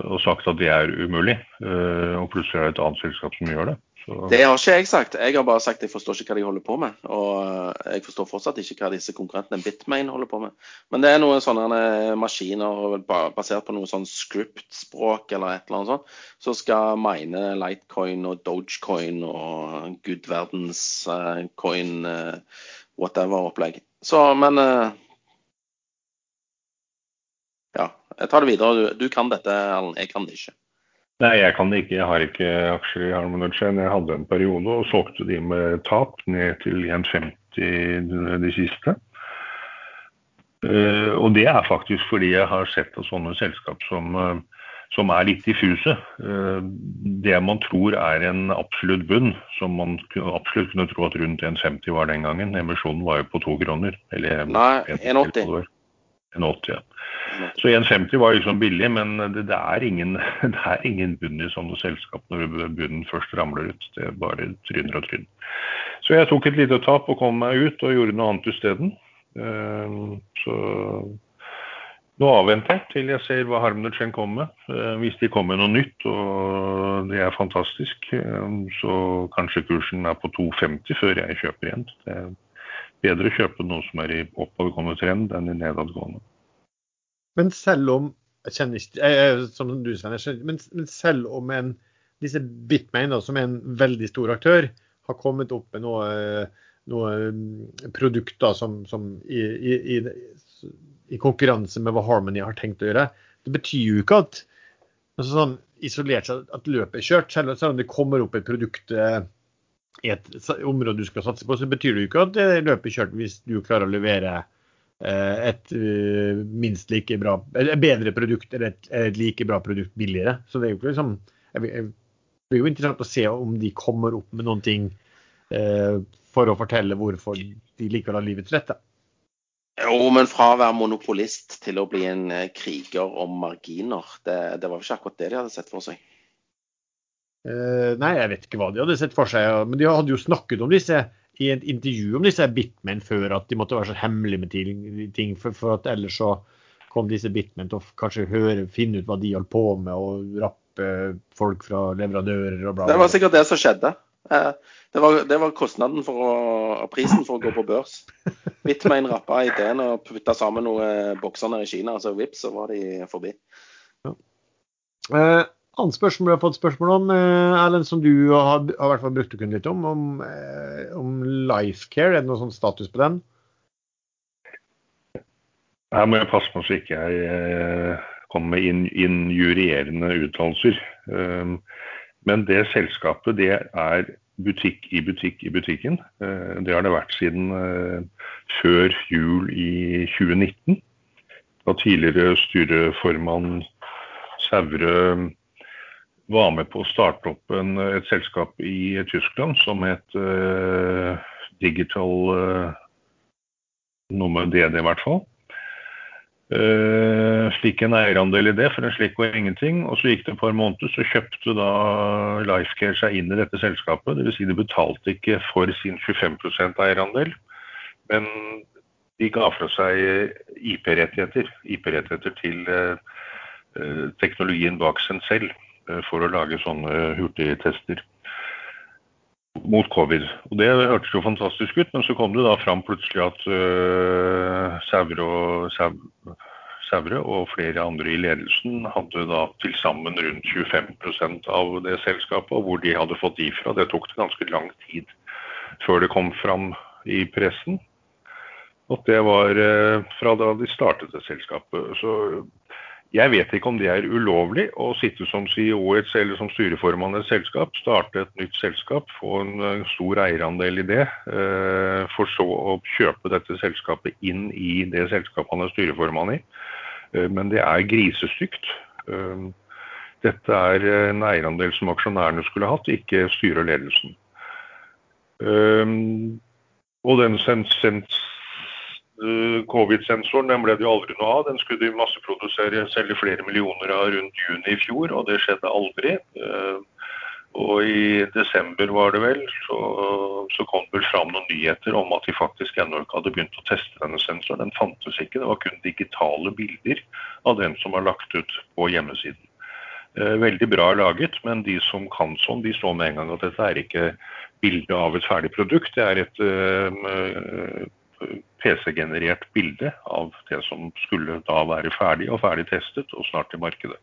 og sagt at det er umulig. Eh, og plutselig er det et annet selskap som gjør det. Så, Det har ikke jeg sagt. Jeg har bare sagt at jeg forstår ikke hva de holder på med. Og eh, jeg forstår fortsatt ikke hva disse konkurrentene Bitmain holder på med. Men det er noen sånne eh, maskiner basert på noe sånn script-språk eller et eller annet sånt, som skal mine Litecoin og Dogecoin og gud verdens coin whatever-opplegg. Så, men eh, Ja, jeg tar det videre. Du, du kan dette, Allen. Jeg kan det ikke. Nei, jeg kan det ikke. Jeg har ikke aksjer i Harman Jeg hadde en periode og solgte de med tap ned til 1,50 de siste. Uh, og det er faktisk fordi jeg har sett at sånne selskap som, uh, som er litt diffuse. Uh, det man tror er en absolutt bunn, som man absolutt kunne tro at rundt 1,50 var den gangen. Emisjonen var jo på to kroner. Eller, Nei, 1,80. 1,80, ja. Så 1,50 var liksom billig, men det, det, er ingen, (laughs) det, er ingen, bunn i sånne selskap når bunnen først ramler ut. Det er bare tryner og tryn. Så jeg tok et lite tap og kom meg ut og gjorde noe annet isteden. Uh, så nå avventer jeg til jeg ser hva Harmnerchen kommer med. Uh, hvis de kommer med noe nytt og det er fantastisk, uh, så kanskje kursen er på 2,50 før jeg kjøper igjen. Det er bedre å kjøpe noe som er i oppovergående trend enn i nedadgående. Men selv om jeg kjenner ikke, jeg, som du kjenner, men, men, selv om en, disse Bitmain, da, som er en veldig stor aktør, har kommet opp med noe, noe mm, produkter som, som i, i, i, i, konkurranse med hva Harmony har tenkt å gjøre, det betyr jo ikke at altså sånn, isolert seg at løpet er kjørt. Selv, selv om det kommer opp et produkt eh, i et område du skal satse på, så betyr det jo ikke at løpet er kjørt hvis du klarer å levere eh, et eh, minst like bra, eller bedre produkt eller et, et, like bra produkt billigere. Så det er jo ikke liksom Det blir jo interessant å se om de kommer opp med noen ting eh, for å fortelle hvorfor de likevel har livets rett. Jo, men fra å være monopolist til å bli en kriger om marginer, det, det var jo ikke akkurat det de hadde sett for seg. Eh, nei, jeg vet ikke hva de hadde sett for seg. Men de hadde jo snakket om disse i et intervju om disse bitmen før, at de måtte være så hemmelige med ting. For, for at ellers så kom disse bitmen til å kanskje høre, finne ut hva de holdt på med, og rappe folk fra leverandører og bla, bla. Det var sikkert det som skjedde. Eh, det var, det var kostnaden for å, prisen for å gå på børs. Bitmain rappa ideen og putta sammen noen bokser i Kina, og så vips, så var de forbi. Ja. Uh, annet spørsmål jeg har fått spørsmål om, eh, Erlend, som du har, har hvert fall brukt å kunne litt om, om, eh, om Lifecare. Er det noen sånn status på den? Her må jeg passe på så ikke jeg eh, kommer med injurierende uttalelser. Men det selskapet, det er butikk i butikk i butikken. Det har det vært siden før jul i 2019. Da tidligere styreformann Sævre var med på å starte opp en, et selskap i Tyskland som het uh, Digital uh, Noe med DD, i hvert fall. Uh, slik en eierandel i det, for en slik var ingenting. Og så gikk det et par måneder, så kjøpte da Lifecare seg inn i dette selskapet. Dvs. Si de betalte ikke for sin 25% eierandel, men de ga fra seg IP-rettigheter. IP-rettigheter til uh, teknologien bak seg selv. Eh, for å lage sånne hurtigtester mot covid. Og Det hørtes jo fantastisk ut, men så kom det da fram plutselig at uh, Sævre og, og flere andre i ledelsen hadde da til sammen rundt 25% av det selskapet. Og hvor de hadde fått de fra, det tok det ganske lang tid før det kom fram i pressen. At det var uh, fra da de startet det selskapet. Så jeg vet ikke om det er ulovlig å sitte som CEO eller som styreformann i et selskap, starte et nytt selskap, få en eh, stor eierandel i det, eh, for så å kjøpe dette selskapet inn i det selskapet han er styreformann i. Eh, men det er grisestygt. Dette er en eierandel som aksjonærene skulle hatt, ikke styret og ledelsen. Og den sens Covid-sensoren den ble det jo aldri noe av. Den skulle de masseprodusere, selge flere millioner av rundt juni i fjor, og det skjedde aldri. Eh, og i desember var det vel, så, så kom det vel fram noen nyheter om at de faktisk ennå ikke hadde begynt å teste denne sensoren. Den fantes ikke, det var kun digitale bilder av den som var lagt ut på hjemmesiden. Eh, veldig bra laget, men de som kan sånn, de så med en gang at dette er ikke bilde av et ferdig produkt. Det er et PC-generert bilde av det som skulle da være ferdig og ferdig testet og snart i markedet.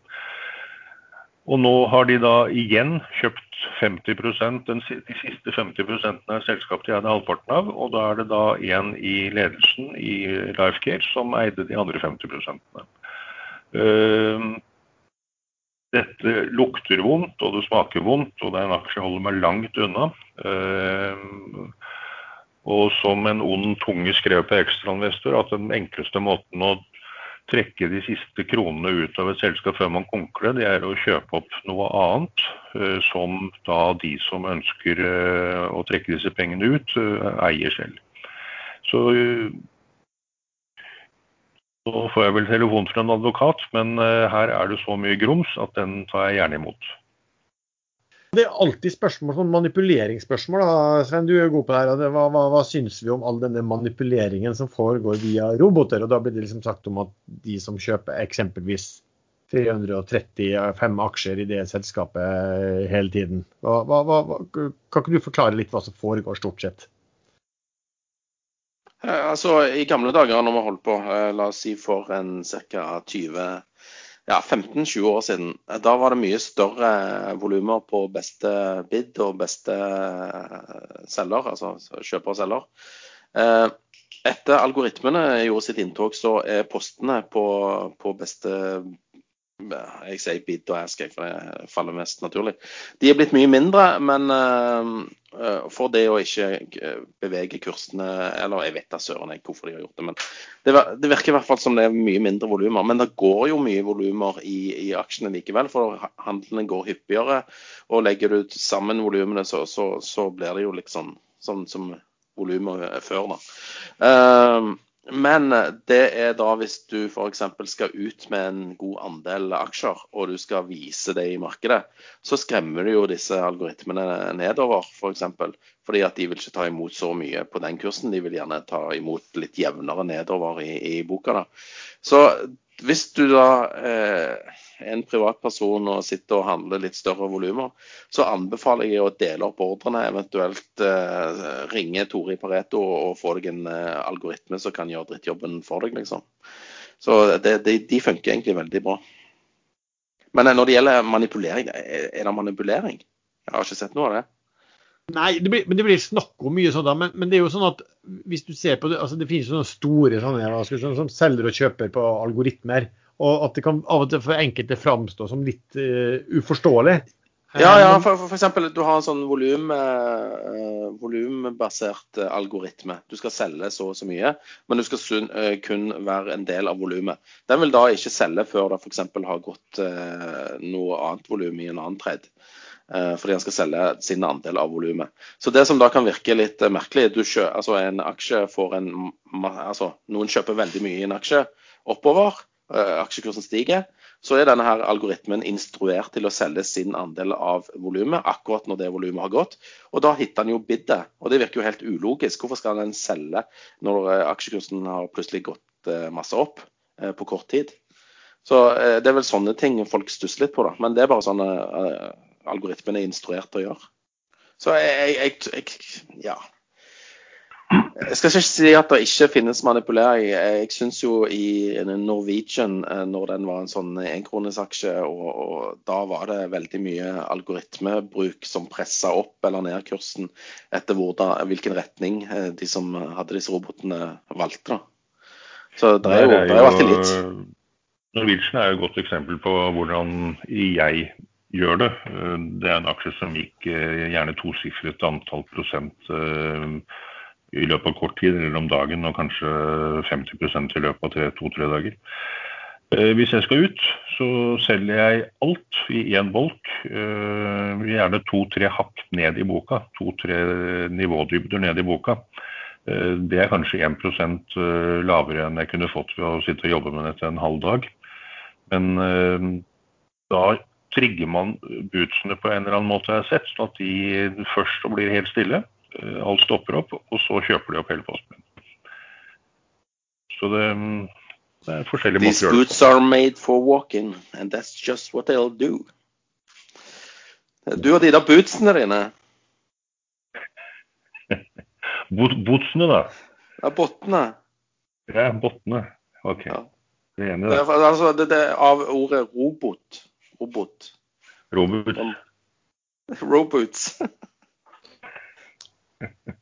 Og nå har de da igjen kjøpt 50% den, De siste 50 av selskapet de hadde halvparten av. Og da er det da en i ledelsen i Lifecare som eide de andre 50 uh, dette lukter vondt, og det smaker vondt, og det er en aksje jeg holder meg langt unna. Og som en ond tunge skrev på Ekstrainvestor, at den enkleste måten å trekke de siste kronene ut av et selskap før man konkler, det er å kjøpe opp noe annet, som da de som ønsker å trekke disse pengene ut, eier selv. Så nå får jeg vel telefon fra en advokat, men her er det så mye grums at den tar jeg gjerne imot. Det er alltid spørsmål, sånn manipuleringsspørsmål. Da. Svein, du er god på det her. Hva, hva, hva syns vi om all denne manipuleringen som foregår via roboter? Og da blir det liksom sagt om at de som kjøper eksempelvis 335 aksjer i det selskapet hele tiden. Hva, kan ikke du forklare litt hva som foregår stort sett? Altså, I gamle dager når vi holdt på, la oss si for en ca. 20 ja, 15-20 år siden, da var det mye større volumer på beste bid og beste selger, altså kjøper og selger. Etter algoritmene gjorde sitt inntog, så er postene på, på beste jeg sier bid og ask, for det faller mest naturlig. De er blitt mye mindre, men uh, for det å ikke bevege kursene Eller jeg vet da søren hvorfor de har gjort det, men det, det, virker i hvert fall som det er mye mindre volumer. Men det går jo mye volumer i, i, aksjene likevel, for handlene går hyppigere. Og legger du sammen volumene, så, så, så, blir det jo liksom sånn som volumet før, da. Uh, men det er da hvis du f.eks. skal ut med en god andel aksjer, og du skal vise det i markedet, så skremmer du jo disse algoritmene nedover, f.eks. For eksempel, fordi at de vil ikke ta imot så mye på den kursen. De vil gjerne ta imot litt jevnere nedover i, i boka. da. Så hvis du da eh, en privatperson og sitter og handler litt større volumer, så anbefaler jeg å dele opp ordrene, eventuelt eh, ringe Tore i Pareto og få deg en eh, algoritme som kan gjøre drittjobben for deg, liksom. Så det, det, de funker egentlig veldig bra. Men eh, når det gjelder manipulering, er det manipulering? Jeg har ikke sett noe av det. Nei, det blir, men det blir snakk om mye sånn da. Men, men, det er jo sånn at hvis du ser på det, altså det finnes sånne store sånne, sånn, som selger og kjøper på algoritmer. Og at det kan av og til for enkelte framstå som litt uh, uforståelig. Ja, ja, for, for, for, eksempel du har en sånn volum, uh, volumbasert algoritme. Du skal selge så og så mye, men du skal sun, uh, kun være en del av volumet. Den vil da ikke selge før det f.eks. har gått noe annet volum i en annen trade. Eh, fordi han skal selge sin andel av volumet. Så det som da kan virke litt eh, merkelig, du kjø, altså en aksje får en altså Noen kjøper veldig mye i en aksje oppover, eh, aksjekursen stiger. Så er denne her algoritmen instruert til å selge sin andel av volumet akkurat når det volumet har gått. Og da hitter han jo bidet. Og det virker jo helt ulogisk. Hvorfor skal han selge når aksjekursen har plutselig gått masse opp på kort tid? Så det er vel sånne ting folk stusser litt på, da. Men det er bare sånne algoritmen er instruert til å gjøre. Så jeg, jeg, jeg, ja. Jeg skal ikke si at det ikke finnes manipulering. Jeg syns jo i Norwegian, eh, når den var en sånn enkronesaksje, og, og da var det veldig mye algoritmebruk som pressa opp eller ned kursen etter hvordan, hvilken retning eh, de som hadde disse robotene, valgte. Da. Så det er jo, det er jo alltid litt. Norwegian er jo et godt eksempel på hvordan jeg gjør det. Eh, det er en aksje som gikk gjerne tosifret antall prosent i løpet av kort tid, eller om dagen, og kanskje 50% i løpet av to-tre dager. Hvis jeg skal ut, så selger jeg alt i én bolk. Gjerne to-tre hakk ned i boka. To-tre nivådybder ned i boka. Det er kanskje 1% lavere enn jeg kunne fått ved å sitte og jobbe med dette en halv dag. Men da trigger man bootsene på en eller annen måte, jeg har sett, sånn at de først blir helt stille. Eh, alt stopper opp, og så kjøper de opp hele posten. Så det, det er forskjellige måter å gjøre det på. These boots are made for walking, and that's just what they'll do. Du og de der bootsene dine. (laughs) bootsene, da? Ja, bottene. Ja, bottene. OK. Ja. Det ene, det. Altså, det, det, av ordet robot robot. Robot. (laughs) Robots. (laughs)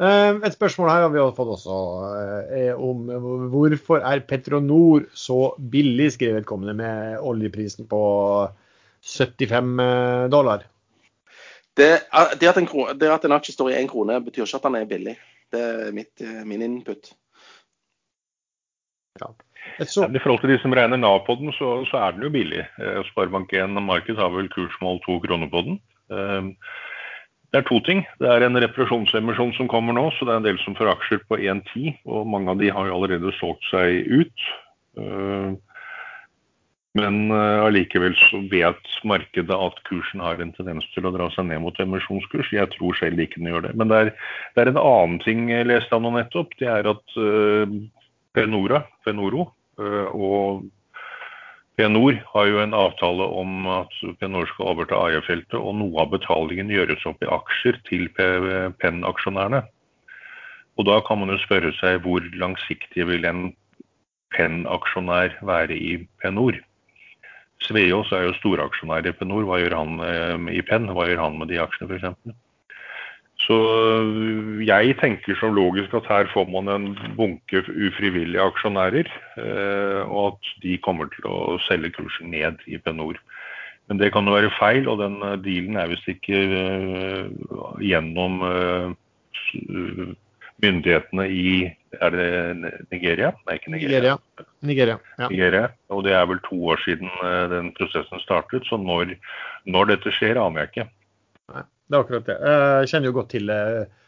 Eh, et spørsmål her har vi fått også, eh, er om hvorfor er Petronor så billig, skrev vedkommende, med oljeprisen på 75 dollar. Det, det, at en, det, at en, aksje står i én krone, betyr ikke at den er billig. Det er mitt, min input. Ja. Så... I forhold til de som regner Nav på den, så, så er den jo billig. Sparebank1 Marked har vel kursmål to kroner på den. Det er to ting. Det er en reparasjonsemisjon som kommer nå, så det er en del som får aksjer på 1,10. Og mange av de har allerede solgt seg ut. Eh, men eh, allikevel så vet markedet at kursen har en tendens til å dra seg ned mot emisjonskurs. Jeg tror selv ikke den gjør det. Men det er, det er en annen ting jeg leste av nå nettopp. Det er at uh, Penora, Penoro og Penor har jo en avtale om at Penor skal overta Aia-feltet, og noe av betalingen gjøres opp i aksjer til Penn-aksjonærene. Og Da kan man jo spørre seg hvor langsiktig vil en Penn-aksjonær være i Penor? Sveås er jo storaksjonær i Penor. Hva gjør han eh, i Penn? Hva gjør han med de aksjene f.eks.? Så øh, jeg tenker som logisk at her får man en bunke ufrivillige aksjonærer, øh, og at de kommer til å selge kursen ned i Penor. Men det kan jo være feil, og den øh, dealen er visst ikke gjennom myndighetene i er det Nigeria? Nei, ikke Nigeria. Nigeria. ja. Nigeria. Og det er vel to år siden den prosessen startet, så når, når dette skjer, aner jeg ikke. Det er akkurat det. Jeg kjenner jo godt til eh,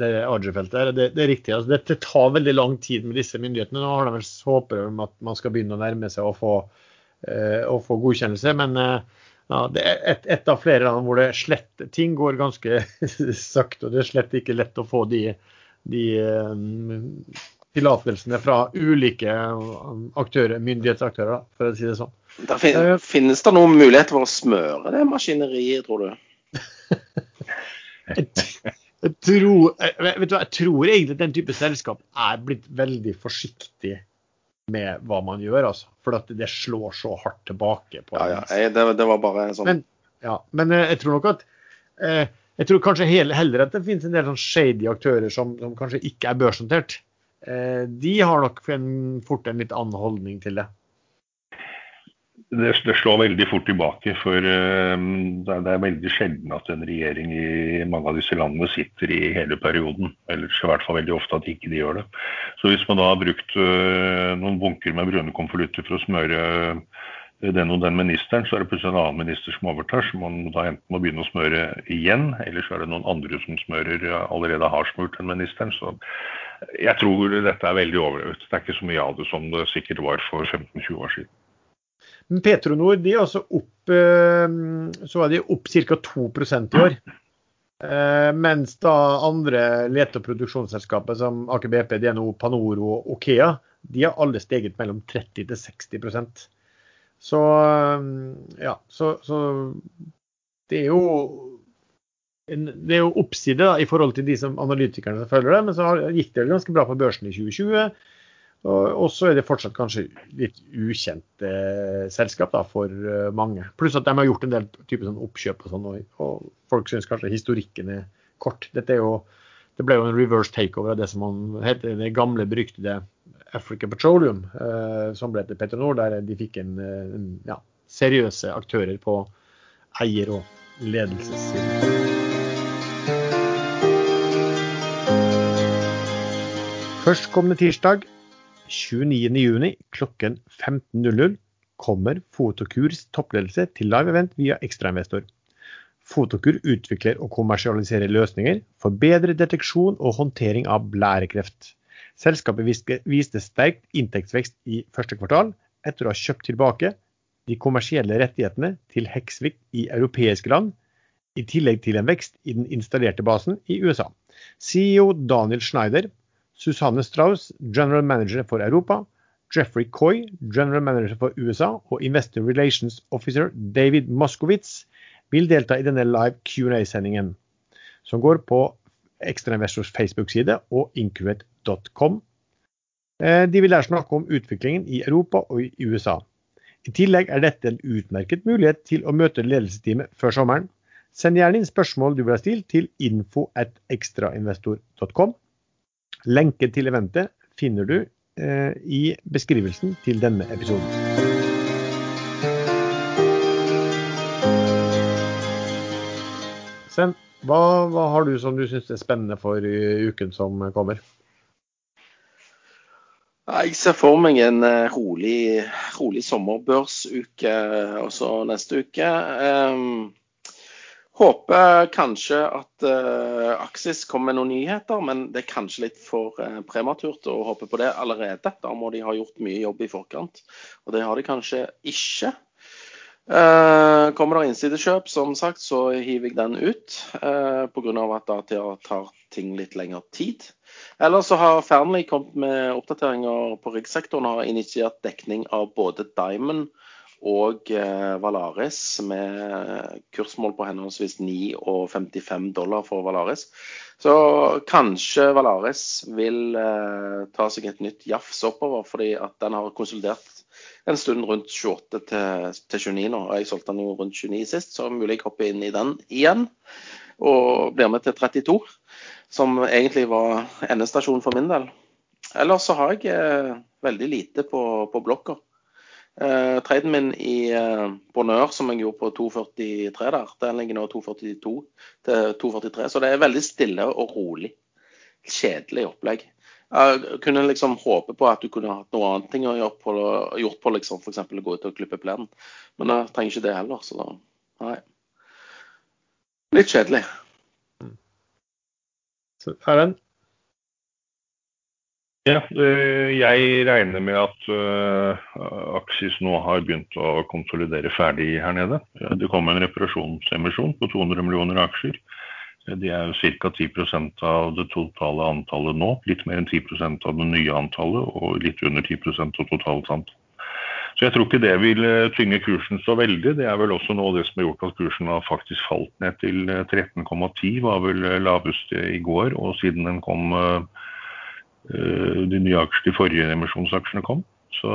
det Arger-feltet. Det, det, er riktig. Altså, dette tar veldig lang tid med disse myndighetene. Nå har de vel håper om at man skal begynne å nærme seg å få, uh, å få godkjennelse. Men ja, det er et, et, av flere land hvor det slett ting går ganske (laughs) sakte. Og det er slett ikke lett å få de, de um, tillatelsene fra ulike aktører, myndighetsaktører, for å si det sånn. Der finnes det noen muligheter for å smøre det maskineriet, tror du? Jeg, jeg, tror, vet du, jeg tror egentlig den type selskap er blitt veldig forsiktig med hva man gjør, altså. For at det slår så hardt tilbake. på Ja, ja. Det, det, var bare sånn. Men, ja, men eh, jeg tror nok at eh, jeg tror kanskje heller at det finnes en del sånn shady aktører som, som kanskje ikke er børsnotert. Eh, de har nok en, fort en litt annen holdning til det det, det, slår veldig fort tilbake. For uh, det, er veldig sjelden at en regjering i mange av disse landene sitter i hele perioden. Ellers i hvert fall veldig ofte at ikke de gjør det. Så hvis man da har brukt uh, noen bunker med brune konvolutter for å smøre uh, den og den ministeren, så er det plutselig en annen minister som overtar, så man da enten må begynne å smøre igjen, eller så er det noen andre som smører allerede har smurt den ministeren. Så jeg tror dette er veldig overlevd. Det er ikke så mye av det som det sikkert var for 15-20 år siden. Men Petronor de er også opp, eh, så var de opp ca. 2% i år. Eh, mens da andre lete- og produksjonsselskaper som Aker BP, DNO, Panoro og Okea, de har alle steget mellom 30 til 60% Så eh, ja, så, så det er jo det er jo oppside da, i forhold til de som analytikerne følger det, men så gikk det ganske bra på børsen i 2020. Og så er det fortsatt kanskje litt ukjent eh, selskap da, for eh, mange. Pluss at de har gjort en del type sånn oppkjøp og sånn, og, og, folk syns kanskje historikken er kort. Dette er jo, det ble jo en reverse takeover av det som man heter det gamle, beryktede Africa Petroleum, eh, som ble til Petronor, der de fikk en, eh, en ja, seriøse aktører på eier- og ledelsessiden. Førstkommende tirsdag 29.6 klokken 15.00 kommer Fotokurs toppledelse til live event via ekstrainvestor. Fotokur utvikler og kommersialiserer løsninger for bedre deteksjon og håndtering av blærekreft. Selskapet viste sterkt inntektsvekst i første kvartal etter å ha kjøpt tilbake de kommersielle rettighetene til Heksvik i europeiske land, i tillegg til en vekst i den installerte basen i USA. CEO Daniel Schneider Susanne Strauss, general manager for Europa. Jeffrey Coy, general manager for USA. Og investor relations officer David Moskowitz vil delta i denne live Q&A-sendingen, som går på Ekstrainvestors Facebook-side og incuate.com. Eh, de vil der snakke om utviklingen i Europa og i USA. I tillegg er dette en utmerket mulighet til å møte ledelsesteamet før sommeren. Send gjerne inn spørsmål du vil ha stilt til info at ekstrainvestor.com. Lenke til eventet finner du eh, i beskrivelsen til denne episoden. Sen, hva, hva har du som du syns er spennende for i uken som kommer? Jeg ser for meg en eh, rolig, rolig sommerbørsuke også neste uke. Um, håper kanskje at uh, Aksis kommer med noen nyheter, men det er kanskje litt for uh, prematurt å håpe på det allerede. Da må de ha gjort mye jobb i forkant, og det har de kanskje ikke. Uh, kommer det innsidekjøp, som sagt, så hiver jeg den ut. Uh, Pga. at det tar ting litt lengre tid. Ellers så har Fearnley kommet med oppdateringer på riggsektoren og har initiert dekning av både Diamond og uh, Valaris med kursmål på henholdsvis 9 og 55 dollar for Valaris. Så kanskje Valaris vil uh, ta seg et nytt jafs oppover, fordi at den har konsolidert en stund rundt 28 til, til 29 nå. Jeg solgte den jo rundt 29 sist, så mulig jeg hopper inn i den igjen. Og blir med til 32, som egentlig var endestasjonen for min del. Ellers så har jeg eh, veldig lite på, på blokka. Eh, traden min i uh, Bonheur, som jeg gjorde på 2,43 der, den ligger nå 2,42 til 2,43. Så det er veldig stille og rolig. Kjedelig opplegg. Jeg kunne liksom håpe på at du kunne hatt noe annet ting å gjøre på, gjort på, liksom, f.eks. å gå ut og klippe plenen. Men jeg trenger ikke det heller, så da nei. Litt kjedelig. Erlend? Ja, jeg regner med at uh, Axis nå har begynt å konsolidere ferdig her nede. Det kom en reparasjonsemisjon på 200 millioner aksjer. Det er ca. 10% av det totale antallet nå. Litt mer enn 10% av det nye antallet, og litt under 10% av totalt antall. Så jeg tror ikke det vil eh, tynge kursen så veldig. Det er vel også noe av det som har gjort at kursen har faktisk falt ned til 13,10. Eh, var vel eh, laveste i går, og siden den kom de nye aksjene, de forrige emisjonsaksjene kom. Så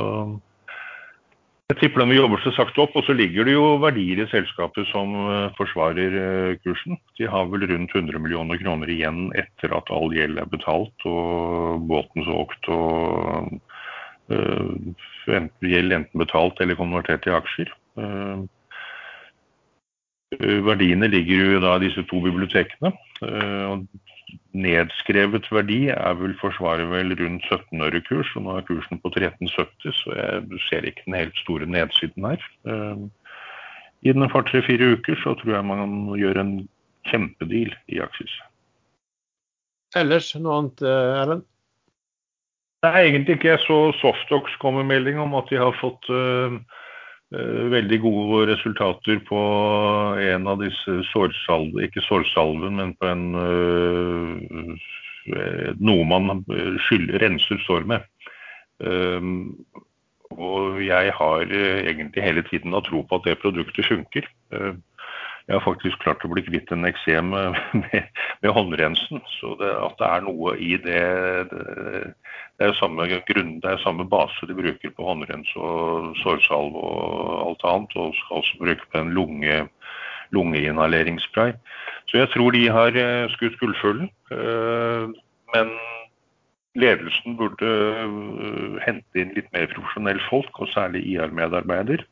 jeg tipper den vil jobbe seg sakte opp. Og så ligger det jo verdier i selskapet som uh, forsvarer uh, kursen. De har vel rundt 100 millioner kroner igjen etter at all gjeld er betalt og båten solgt og gjeld enten betalt eller konvertert i aksjer. Verdiene ligger jo da i disse to bibliotekene. og nedskrevet verdi er vel forsvarer vel rundt 17 øre kurs, og nå er kursen på 13,70, så jeg ser ikke den helt store nedsiden her. Uh, Innen et par-tre-fire uker så tror jeg man gjør en kjempedeal i Aksis. Ellers noe annet, eh, Erlend? Nei, egentlig ikke. Jeg så Softox kom med melding om at de har fått uh, Eh, veldig gode resultater på en av disse sårsalve, ikke sårsalven, men på en øh, noe man skyller, renser sår med. Og jeg har egentlig hele tiden hatt tro på at det produktet funker. Jeg har faktisk klart å bli kvitt en eksem (laughs) med, med, håndrensen. Så det, at det er noe i det, det, det er samme grunn, det er samme base de bruker på håndrens og sårsalve og alt annet. Og skal også bruke på en lunge, lungeinhaleringsspray. Så jeg tror de har eh, skutt gullfuglen. Eh, men ledelsen burde eh, hente inn litt mer profesjonelle folk, og særlig IR-medarbeider.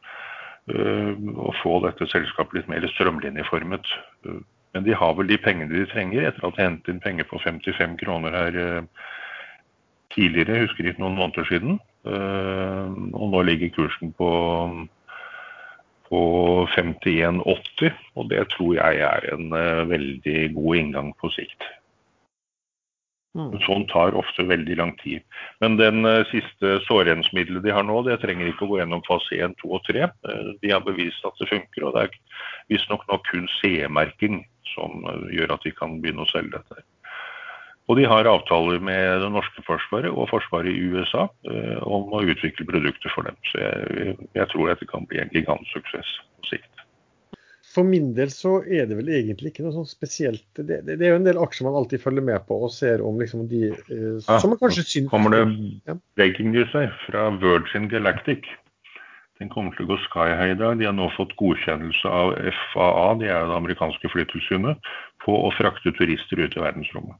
Eh, å få dette selskapet litt mer strømlinjeformet. Eh, men de har vel de pengene de trenger, etter at de hentet inn penger på 55 kroner her eh, tidligere, jeg husker ikke noen måneder siden. Og nå ligger kursen på, på 51,80, og det tror jeg er en veldig god inngang på sikt. Mm. Sånn tar ofte veldig lang tid. Men den uh, siste sårrensmiddelet de har nå, det trenger ikke å gå gjennom fase 1, 2 og 3. Uh, eh, de har bevist at det funker, og det er visstnok nå kun CE-merking som uh, gjør at de kan begynne å selge dette. Og de har avtaler med det norske forsvaret og forsvaret i USA om å utvikle produkter for dem. Så jeg, jeg tror dette kan bli en gigantsuksess på sikt for min del så er det vel egentlig ikke noe sånn spesielt. Det, det, det, er jo en del aksjer man alltid følger med på og ser om liksom de eh, som man kanskje syns Kommer det breaking news her fra Virgin Galactic. Den kommer til å gå sky high i dag. De har nå fått godkjennelse av FAA, de er jo det amerikanske flytilsynet, på å frakte turister ut i verdensrommet.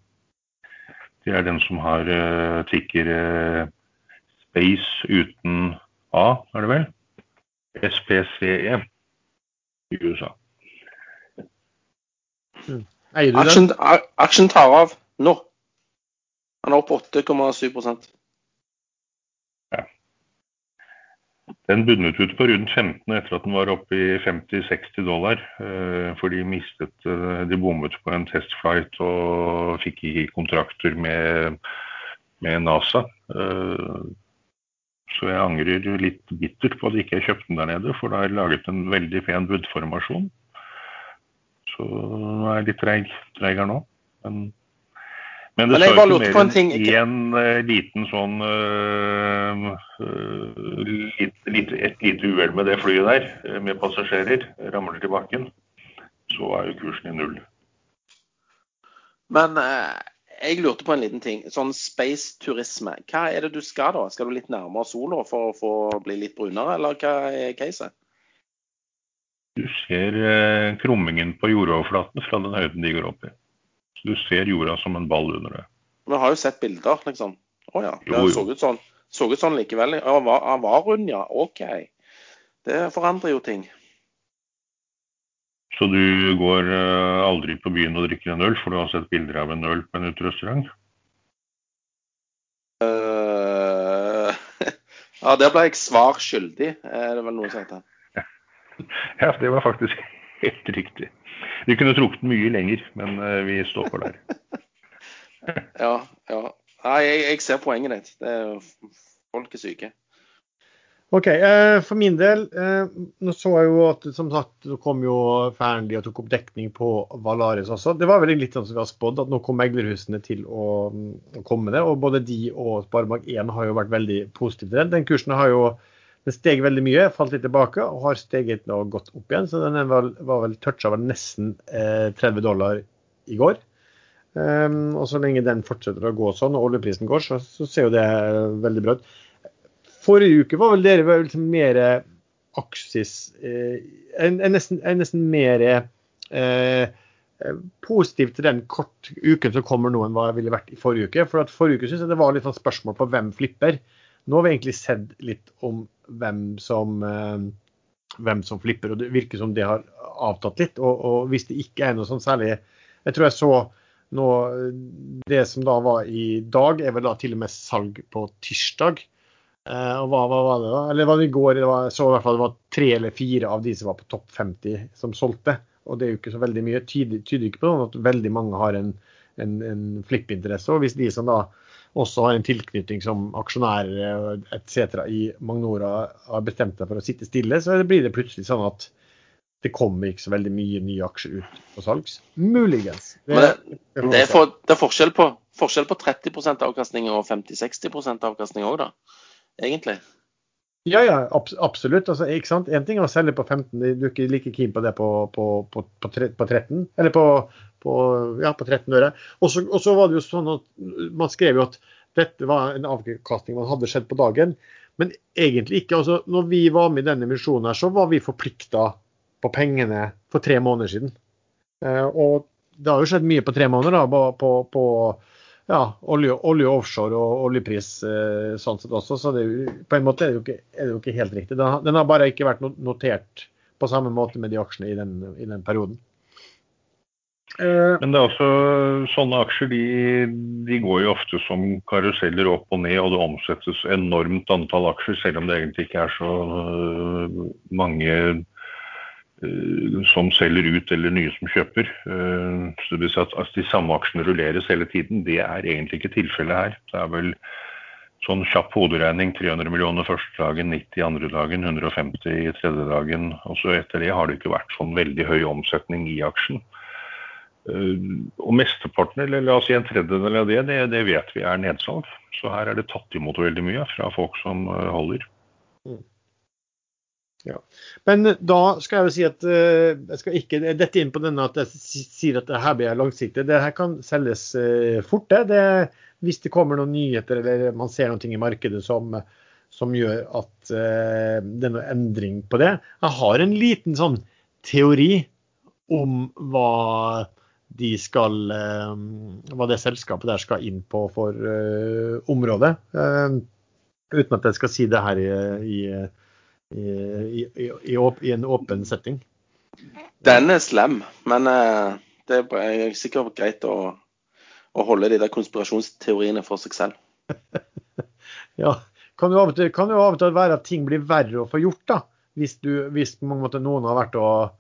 Det er den som har uh, tikker uh, Space uten A, er det vel? SPCE i USA. Mm. Eier du Aksjen, den? aksjen tar av nå. Han er opp 8,7% Den bunnet ut på rundt 15 etter at den var oppe i 50-60 dollar. eh, For de mistet eh, De bommet på en testflight og fikk ikke kontrakter med, med NASA. Eh, Så jeg angrer litt bittert på at jeg ikke kjøpte den der nede, for da har jeg laget en veldig pen budformasjon. Så nå er jeg litt treig, treig her nå. Men, men det jeg ikke mer en enn én eh, liten sånn uh, uh, litt, litt, Et lite uhell med det flyet der, eh, med passasjerer, ramler til bakken, så er jo kursen i null. Men eh, jeg lurte på en liten ting. Sånn space-turisme. Hva er det du skal da? Skal du litt nærmere sola for å få bli litt brunere, eller hva er caset? Du ser eh, krummingen på jordoverflaten fra den høyden de går opp i. Så du ser jorda som en ball under det. Vi har jo sett bilder, liksom. Å ja. Det Jo, jo. så ut sånn, så ut sånn likevel. Ja, var, var rund, ja. OK. Det forandrer jo ting. Så du går eh, aldri på byen og drikker en øl, for du har sett bilder av en øl på en uterestaurant? Uh, (laughs) ja, der ble jeg svar skyldig, er det vel noe som heter. (laughs) Ja, det var faktisk (laughs) helt riktig. Vi kunne trukket den mye lenger, men eh, vi stopper der. (laughs) Ja, ja. Nei, jeg, jeg ser poenget ditt. Det er Folk er syke. OK. Eh, for min del, eh, nå så jeg jo at som sagt, så kom jo Fearnley og tok opp dekning på Valaris også. Det var vel litt sånn som vi har spådd, at nå kom meglerhusene til å, å komme ned, det. Og både de og Sparebank1 har jo vært veldig positive til den. Den kursen har jo den steg veldig mye, falt litt tilbake og har steget og gått opp igjen. Så den var, var vel toucha vel nesten eh, 30 dollar i går. Um, og så lenge den fortsetter å gå sånn, og oljeprisen går, så, så ser jo det veldig bra ut. Forrige uke var vel dere vel liksom mer aksis eh, er, er, nesten, nesten mer eh, positiv til den kort uken som kommer nå, enn hva jeg ville vært i forrige uke. For at forrige uke synes jeg det var litt sånn spørsmål på hvem flipper. Nå har vi egentlig sett litt om hvem som, eh, hvem som flipper, og det virker som det har avtatt litt. Og, og hvis det ikke er noe sånn særlig Jeg tror jeg så nå Det som da var i dag, er vel da til og med salg på tirsdag. Eh, og hva, hva var det da? Eller var det i går? Det var, så i hvert fall det var tre eller fire av de som var på topp 50 som solgte. Og det er jo ikke så veldig mye. Tyder, tyder ikke på noe at veldig mange har en, en, en flipp-interesse. Og hvis de som da også har en tilknytning som aksjonærer etc. i Magnora har bestemt seg for å sitte stille, så blir det plutselig sånn at det kommer ikke så veldig mye nye aksjer ut på salgs. Muligens. Det, det, det, er, for, det er forskjell på, forskjell på 30% avkastning og 50-60% avkastning òg, da. Egentlig. Ja, ja, ab absolutt. Altså, ikke sant? En ting er å selge på 15, du er ikke like keen på det på, på, på, på, på 13. Eller på, ja, på 13 øre. Og så var det jo sånn at man skrev jo at dette var en avkastning man hadde skjedd på dagen. Men egentlig ikke. altså når vi var med i denne misjonen, her, så var vi forplikta på pengene for tre måneder siden. Eh, og det har jo skjedd mye på tre måneder da, på ja, olje, olje offshore og oljepris eh, sånn sett også. Så det på en måte er det jo ikke, er det jo ikke helt riktig. Den har, den har bare ikke vært notert på samme måte med de aksjene i den, i den perioden. Eh, Men det er også sånne aksjer de, de går jo ofte som karuseller opp og ned, og det omsettes enormt antall aksjer, selv om det egentlig ikke er så øh, mange som selger ut eller nye som kjøper. Øh, så det vil si at de samme aksjene rulleres hele tiden. Det er egentlig ikke tilfellet her. Det er vel sånn kjapp hoderegning 300 millioner første dagen, 90 andre dagen, 150 i tredje dagen. Og så etter det har det ikke vært sånn veldig høy omsetning i aksjen. Uh, og mesteparten, eller la oss si en tredjedel av det, det, det vet vi er nedsalg. Så her er det tatt imot veldig mye fra folk som uh, holder. Men da skal jeg jo si at uh, jeg skal ikke dette inn på denne at jeg sier at det her blir langsiktig. Det her kan selges uh, fort. Det. Det, hvis det kommer noen nyheter eller man ser noe i markedet som, som gjør at uh, det er noe endring på det. Jeg har en liten sånn teori om hva de skal eh, Hva det selskapet der skal inn på for eh, området. Eh, uten at jeg skal si det her i, i, i, i i en åpen setting. Den er slem, men uh, det er sikkert greit å, å holde de der konspirasjonsteoriene for seg selv. (laughs) ja, kan jo av og til, kan jo av og til være at ting blir verre å få gjort, da. Hvis, du, hvis måte, noen har vært og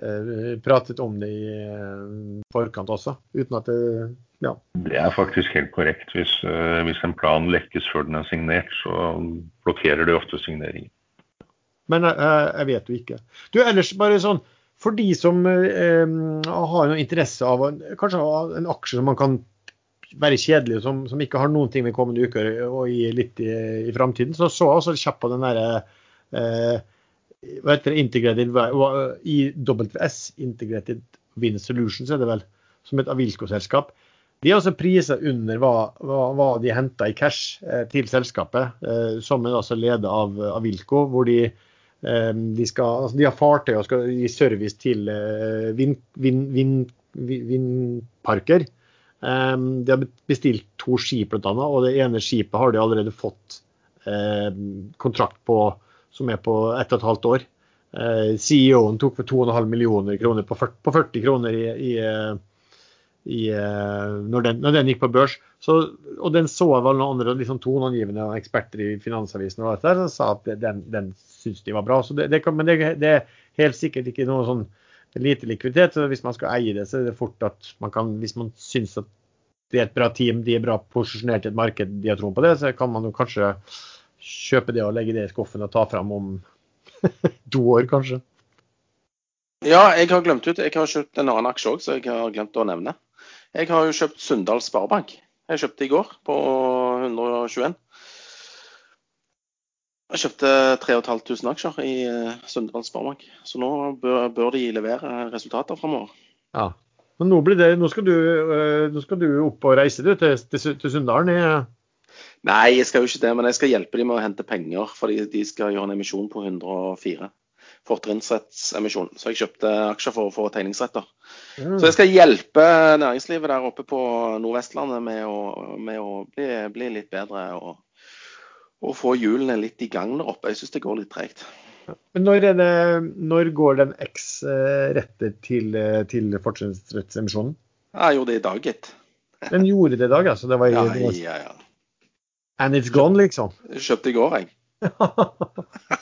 uh, pratet om det i uh, forkant også. Uten at det ja. Det er faktisk helt korrekt. Hvis, uh, hvis en plan lekkes før den er signert, så blokkerer det ofte signeringen. Men jeg vet jo ikke. Du, ellers bare sånn, For de som har noen interesse av kanskje en aksje som man kan være kjedelig, som, som, ikke har noen ting med kommende uker og i, litt i, i framtiden, så så jeg også kjapt på den derre eh, hva heter det, Integrated IWS, Integrated Wind Solutions, er det vel, som et Avilco-selskap. De er også priser under hva, hva, hva de henta i cash eh, til selskapet, eh, som er altså ledet av Avilco, hvor de, eh, de, skal, altså de har fartøy og skal gi service til eh, vind, vind, vind, vindparker. Um, de har bestilt to skip, annet, og det ene skipet har de allerede fått um, kontrakt på som er på ett og et halvt år. Uh, CEO-en tok for 2,5 millioner kroner på 40, på 40 kroner i, i, i uh, når, den, når, den, gikk på børs. Så, og den så vel noen andre liksom toneangivende eksperter i Finansavisen og alt der, som sa at den, den syntes de var bra. Så det, det kan, men det, det, er helt sikkert ikke noe sånn lite likviditet. så Hvis man skal eie det, så er det fort at man kan, hvis man syns at det er et bra team, de er bra posisjonert i et marked, de har troen på det, så kan man jo kanskje kjøpe det og legge det i skuffen og ta fram om (laughs) to år, kanskje. Ja, jeg har glemt ut. Jeg har kjøpt en annen aksje òg, så jeg har glemt å nevne. Jeg har jo kjøpt Sunndal Sparebank. Jeg kjøpte i går på 121. Jeg kjøpte 3500 aksjer i eh, Sunndal Sparebank, så nå bør, bør, de levere resultater framover. Ja. Men nå, det, nå, skal du, eh, nå, skal du, opp og reise du, til, til, til Sunndalen? Nei, jeg skal jo ikke det, men jeg skal hjelpe dem med å hente penger. For de skal gjøre en emisjon på 104. Fortrinnsrettsemisjon. Så jeg kjøpte aksjer for å få tegningsretter. Mm. Så jeg skal hjelpe næringslivet der oppe på Nordvestlandet med å, med å bli, bli, litt bedre. og og, få hjulene litt i gang der oppe. Jeg syns det går litt tregt. Men når, det, når, går den X retter til, eh, til fortrinnsrettsemisjonen? Jeg gjorde det i dag, gitt. Den gjorde det i dag, altså? Det var (laughs) ja, det var... ja, ja. And it's gone, liksom? Kjøpte i går, jeg. (laughs)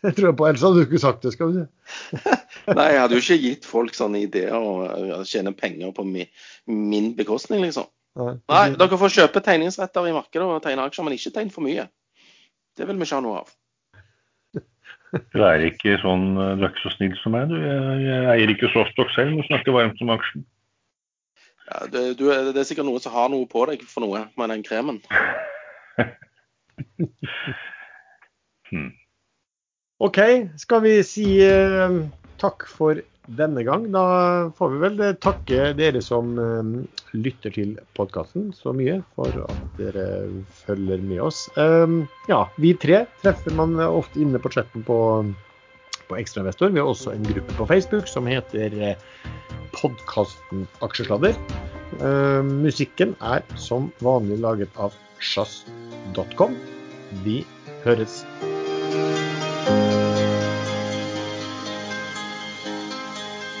(laughs) jeg tror på, ellers hadde du ikke sagt det, skal vi si. (laughs) Nei, jeg hadde jo ikke gitt folk sånne ideer og tjene penger på min, min bekostning, liksom. Nei, dere får kjøpe tegningsretter i markedet og tegne aksjer, men ikke tegne for mye. Det vil vi ikke ha noe av. (laughs) Du er ikke sånn, du er ikke så snill som meg. Du, jeg, jeg eier ikke Sofstock selv, men snakker varmt om aksjen. Ja, det, du, det, er sikkert noe som har noe på deg for noe med den kremen. hmm. OK, skal vi si uh, takk for denne gang. Da får vi vel takke dere som eh, lytter til podkasten så mye for at dere følger med oss. Ehm, ja, vi tre treffer man ofte inne på chatten på, på Ekstrainvestor. Vi har også en gruppe på Facebook som heter eh, podkasten Aksjesladder. Ehm, musikken er som vanlig laget av sjazz.com. Vi høres.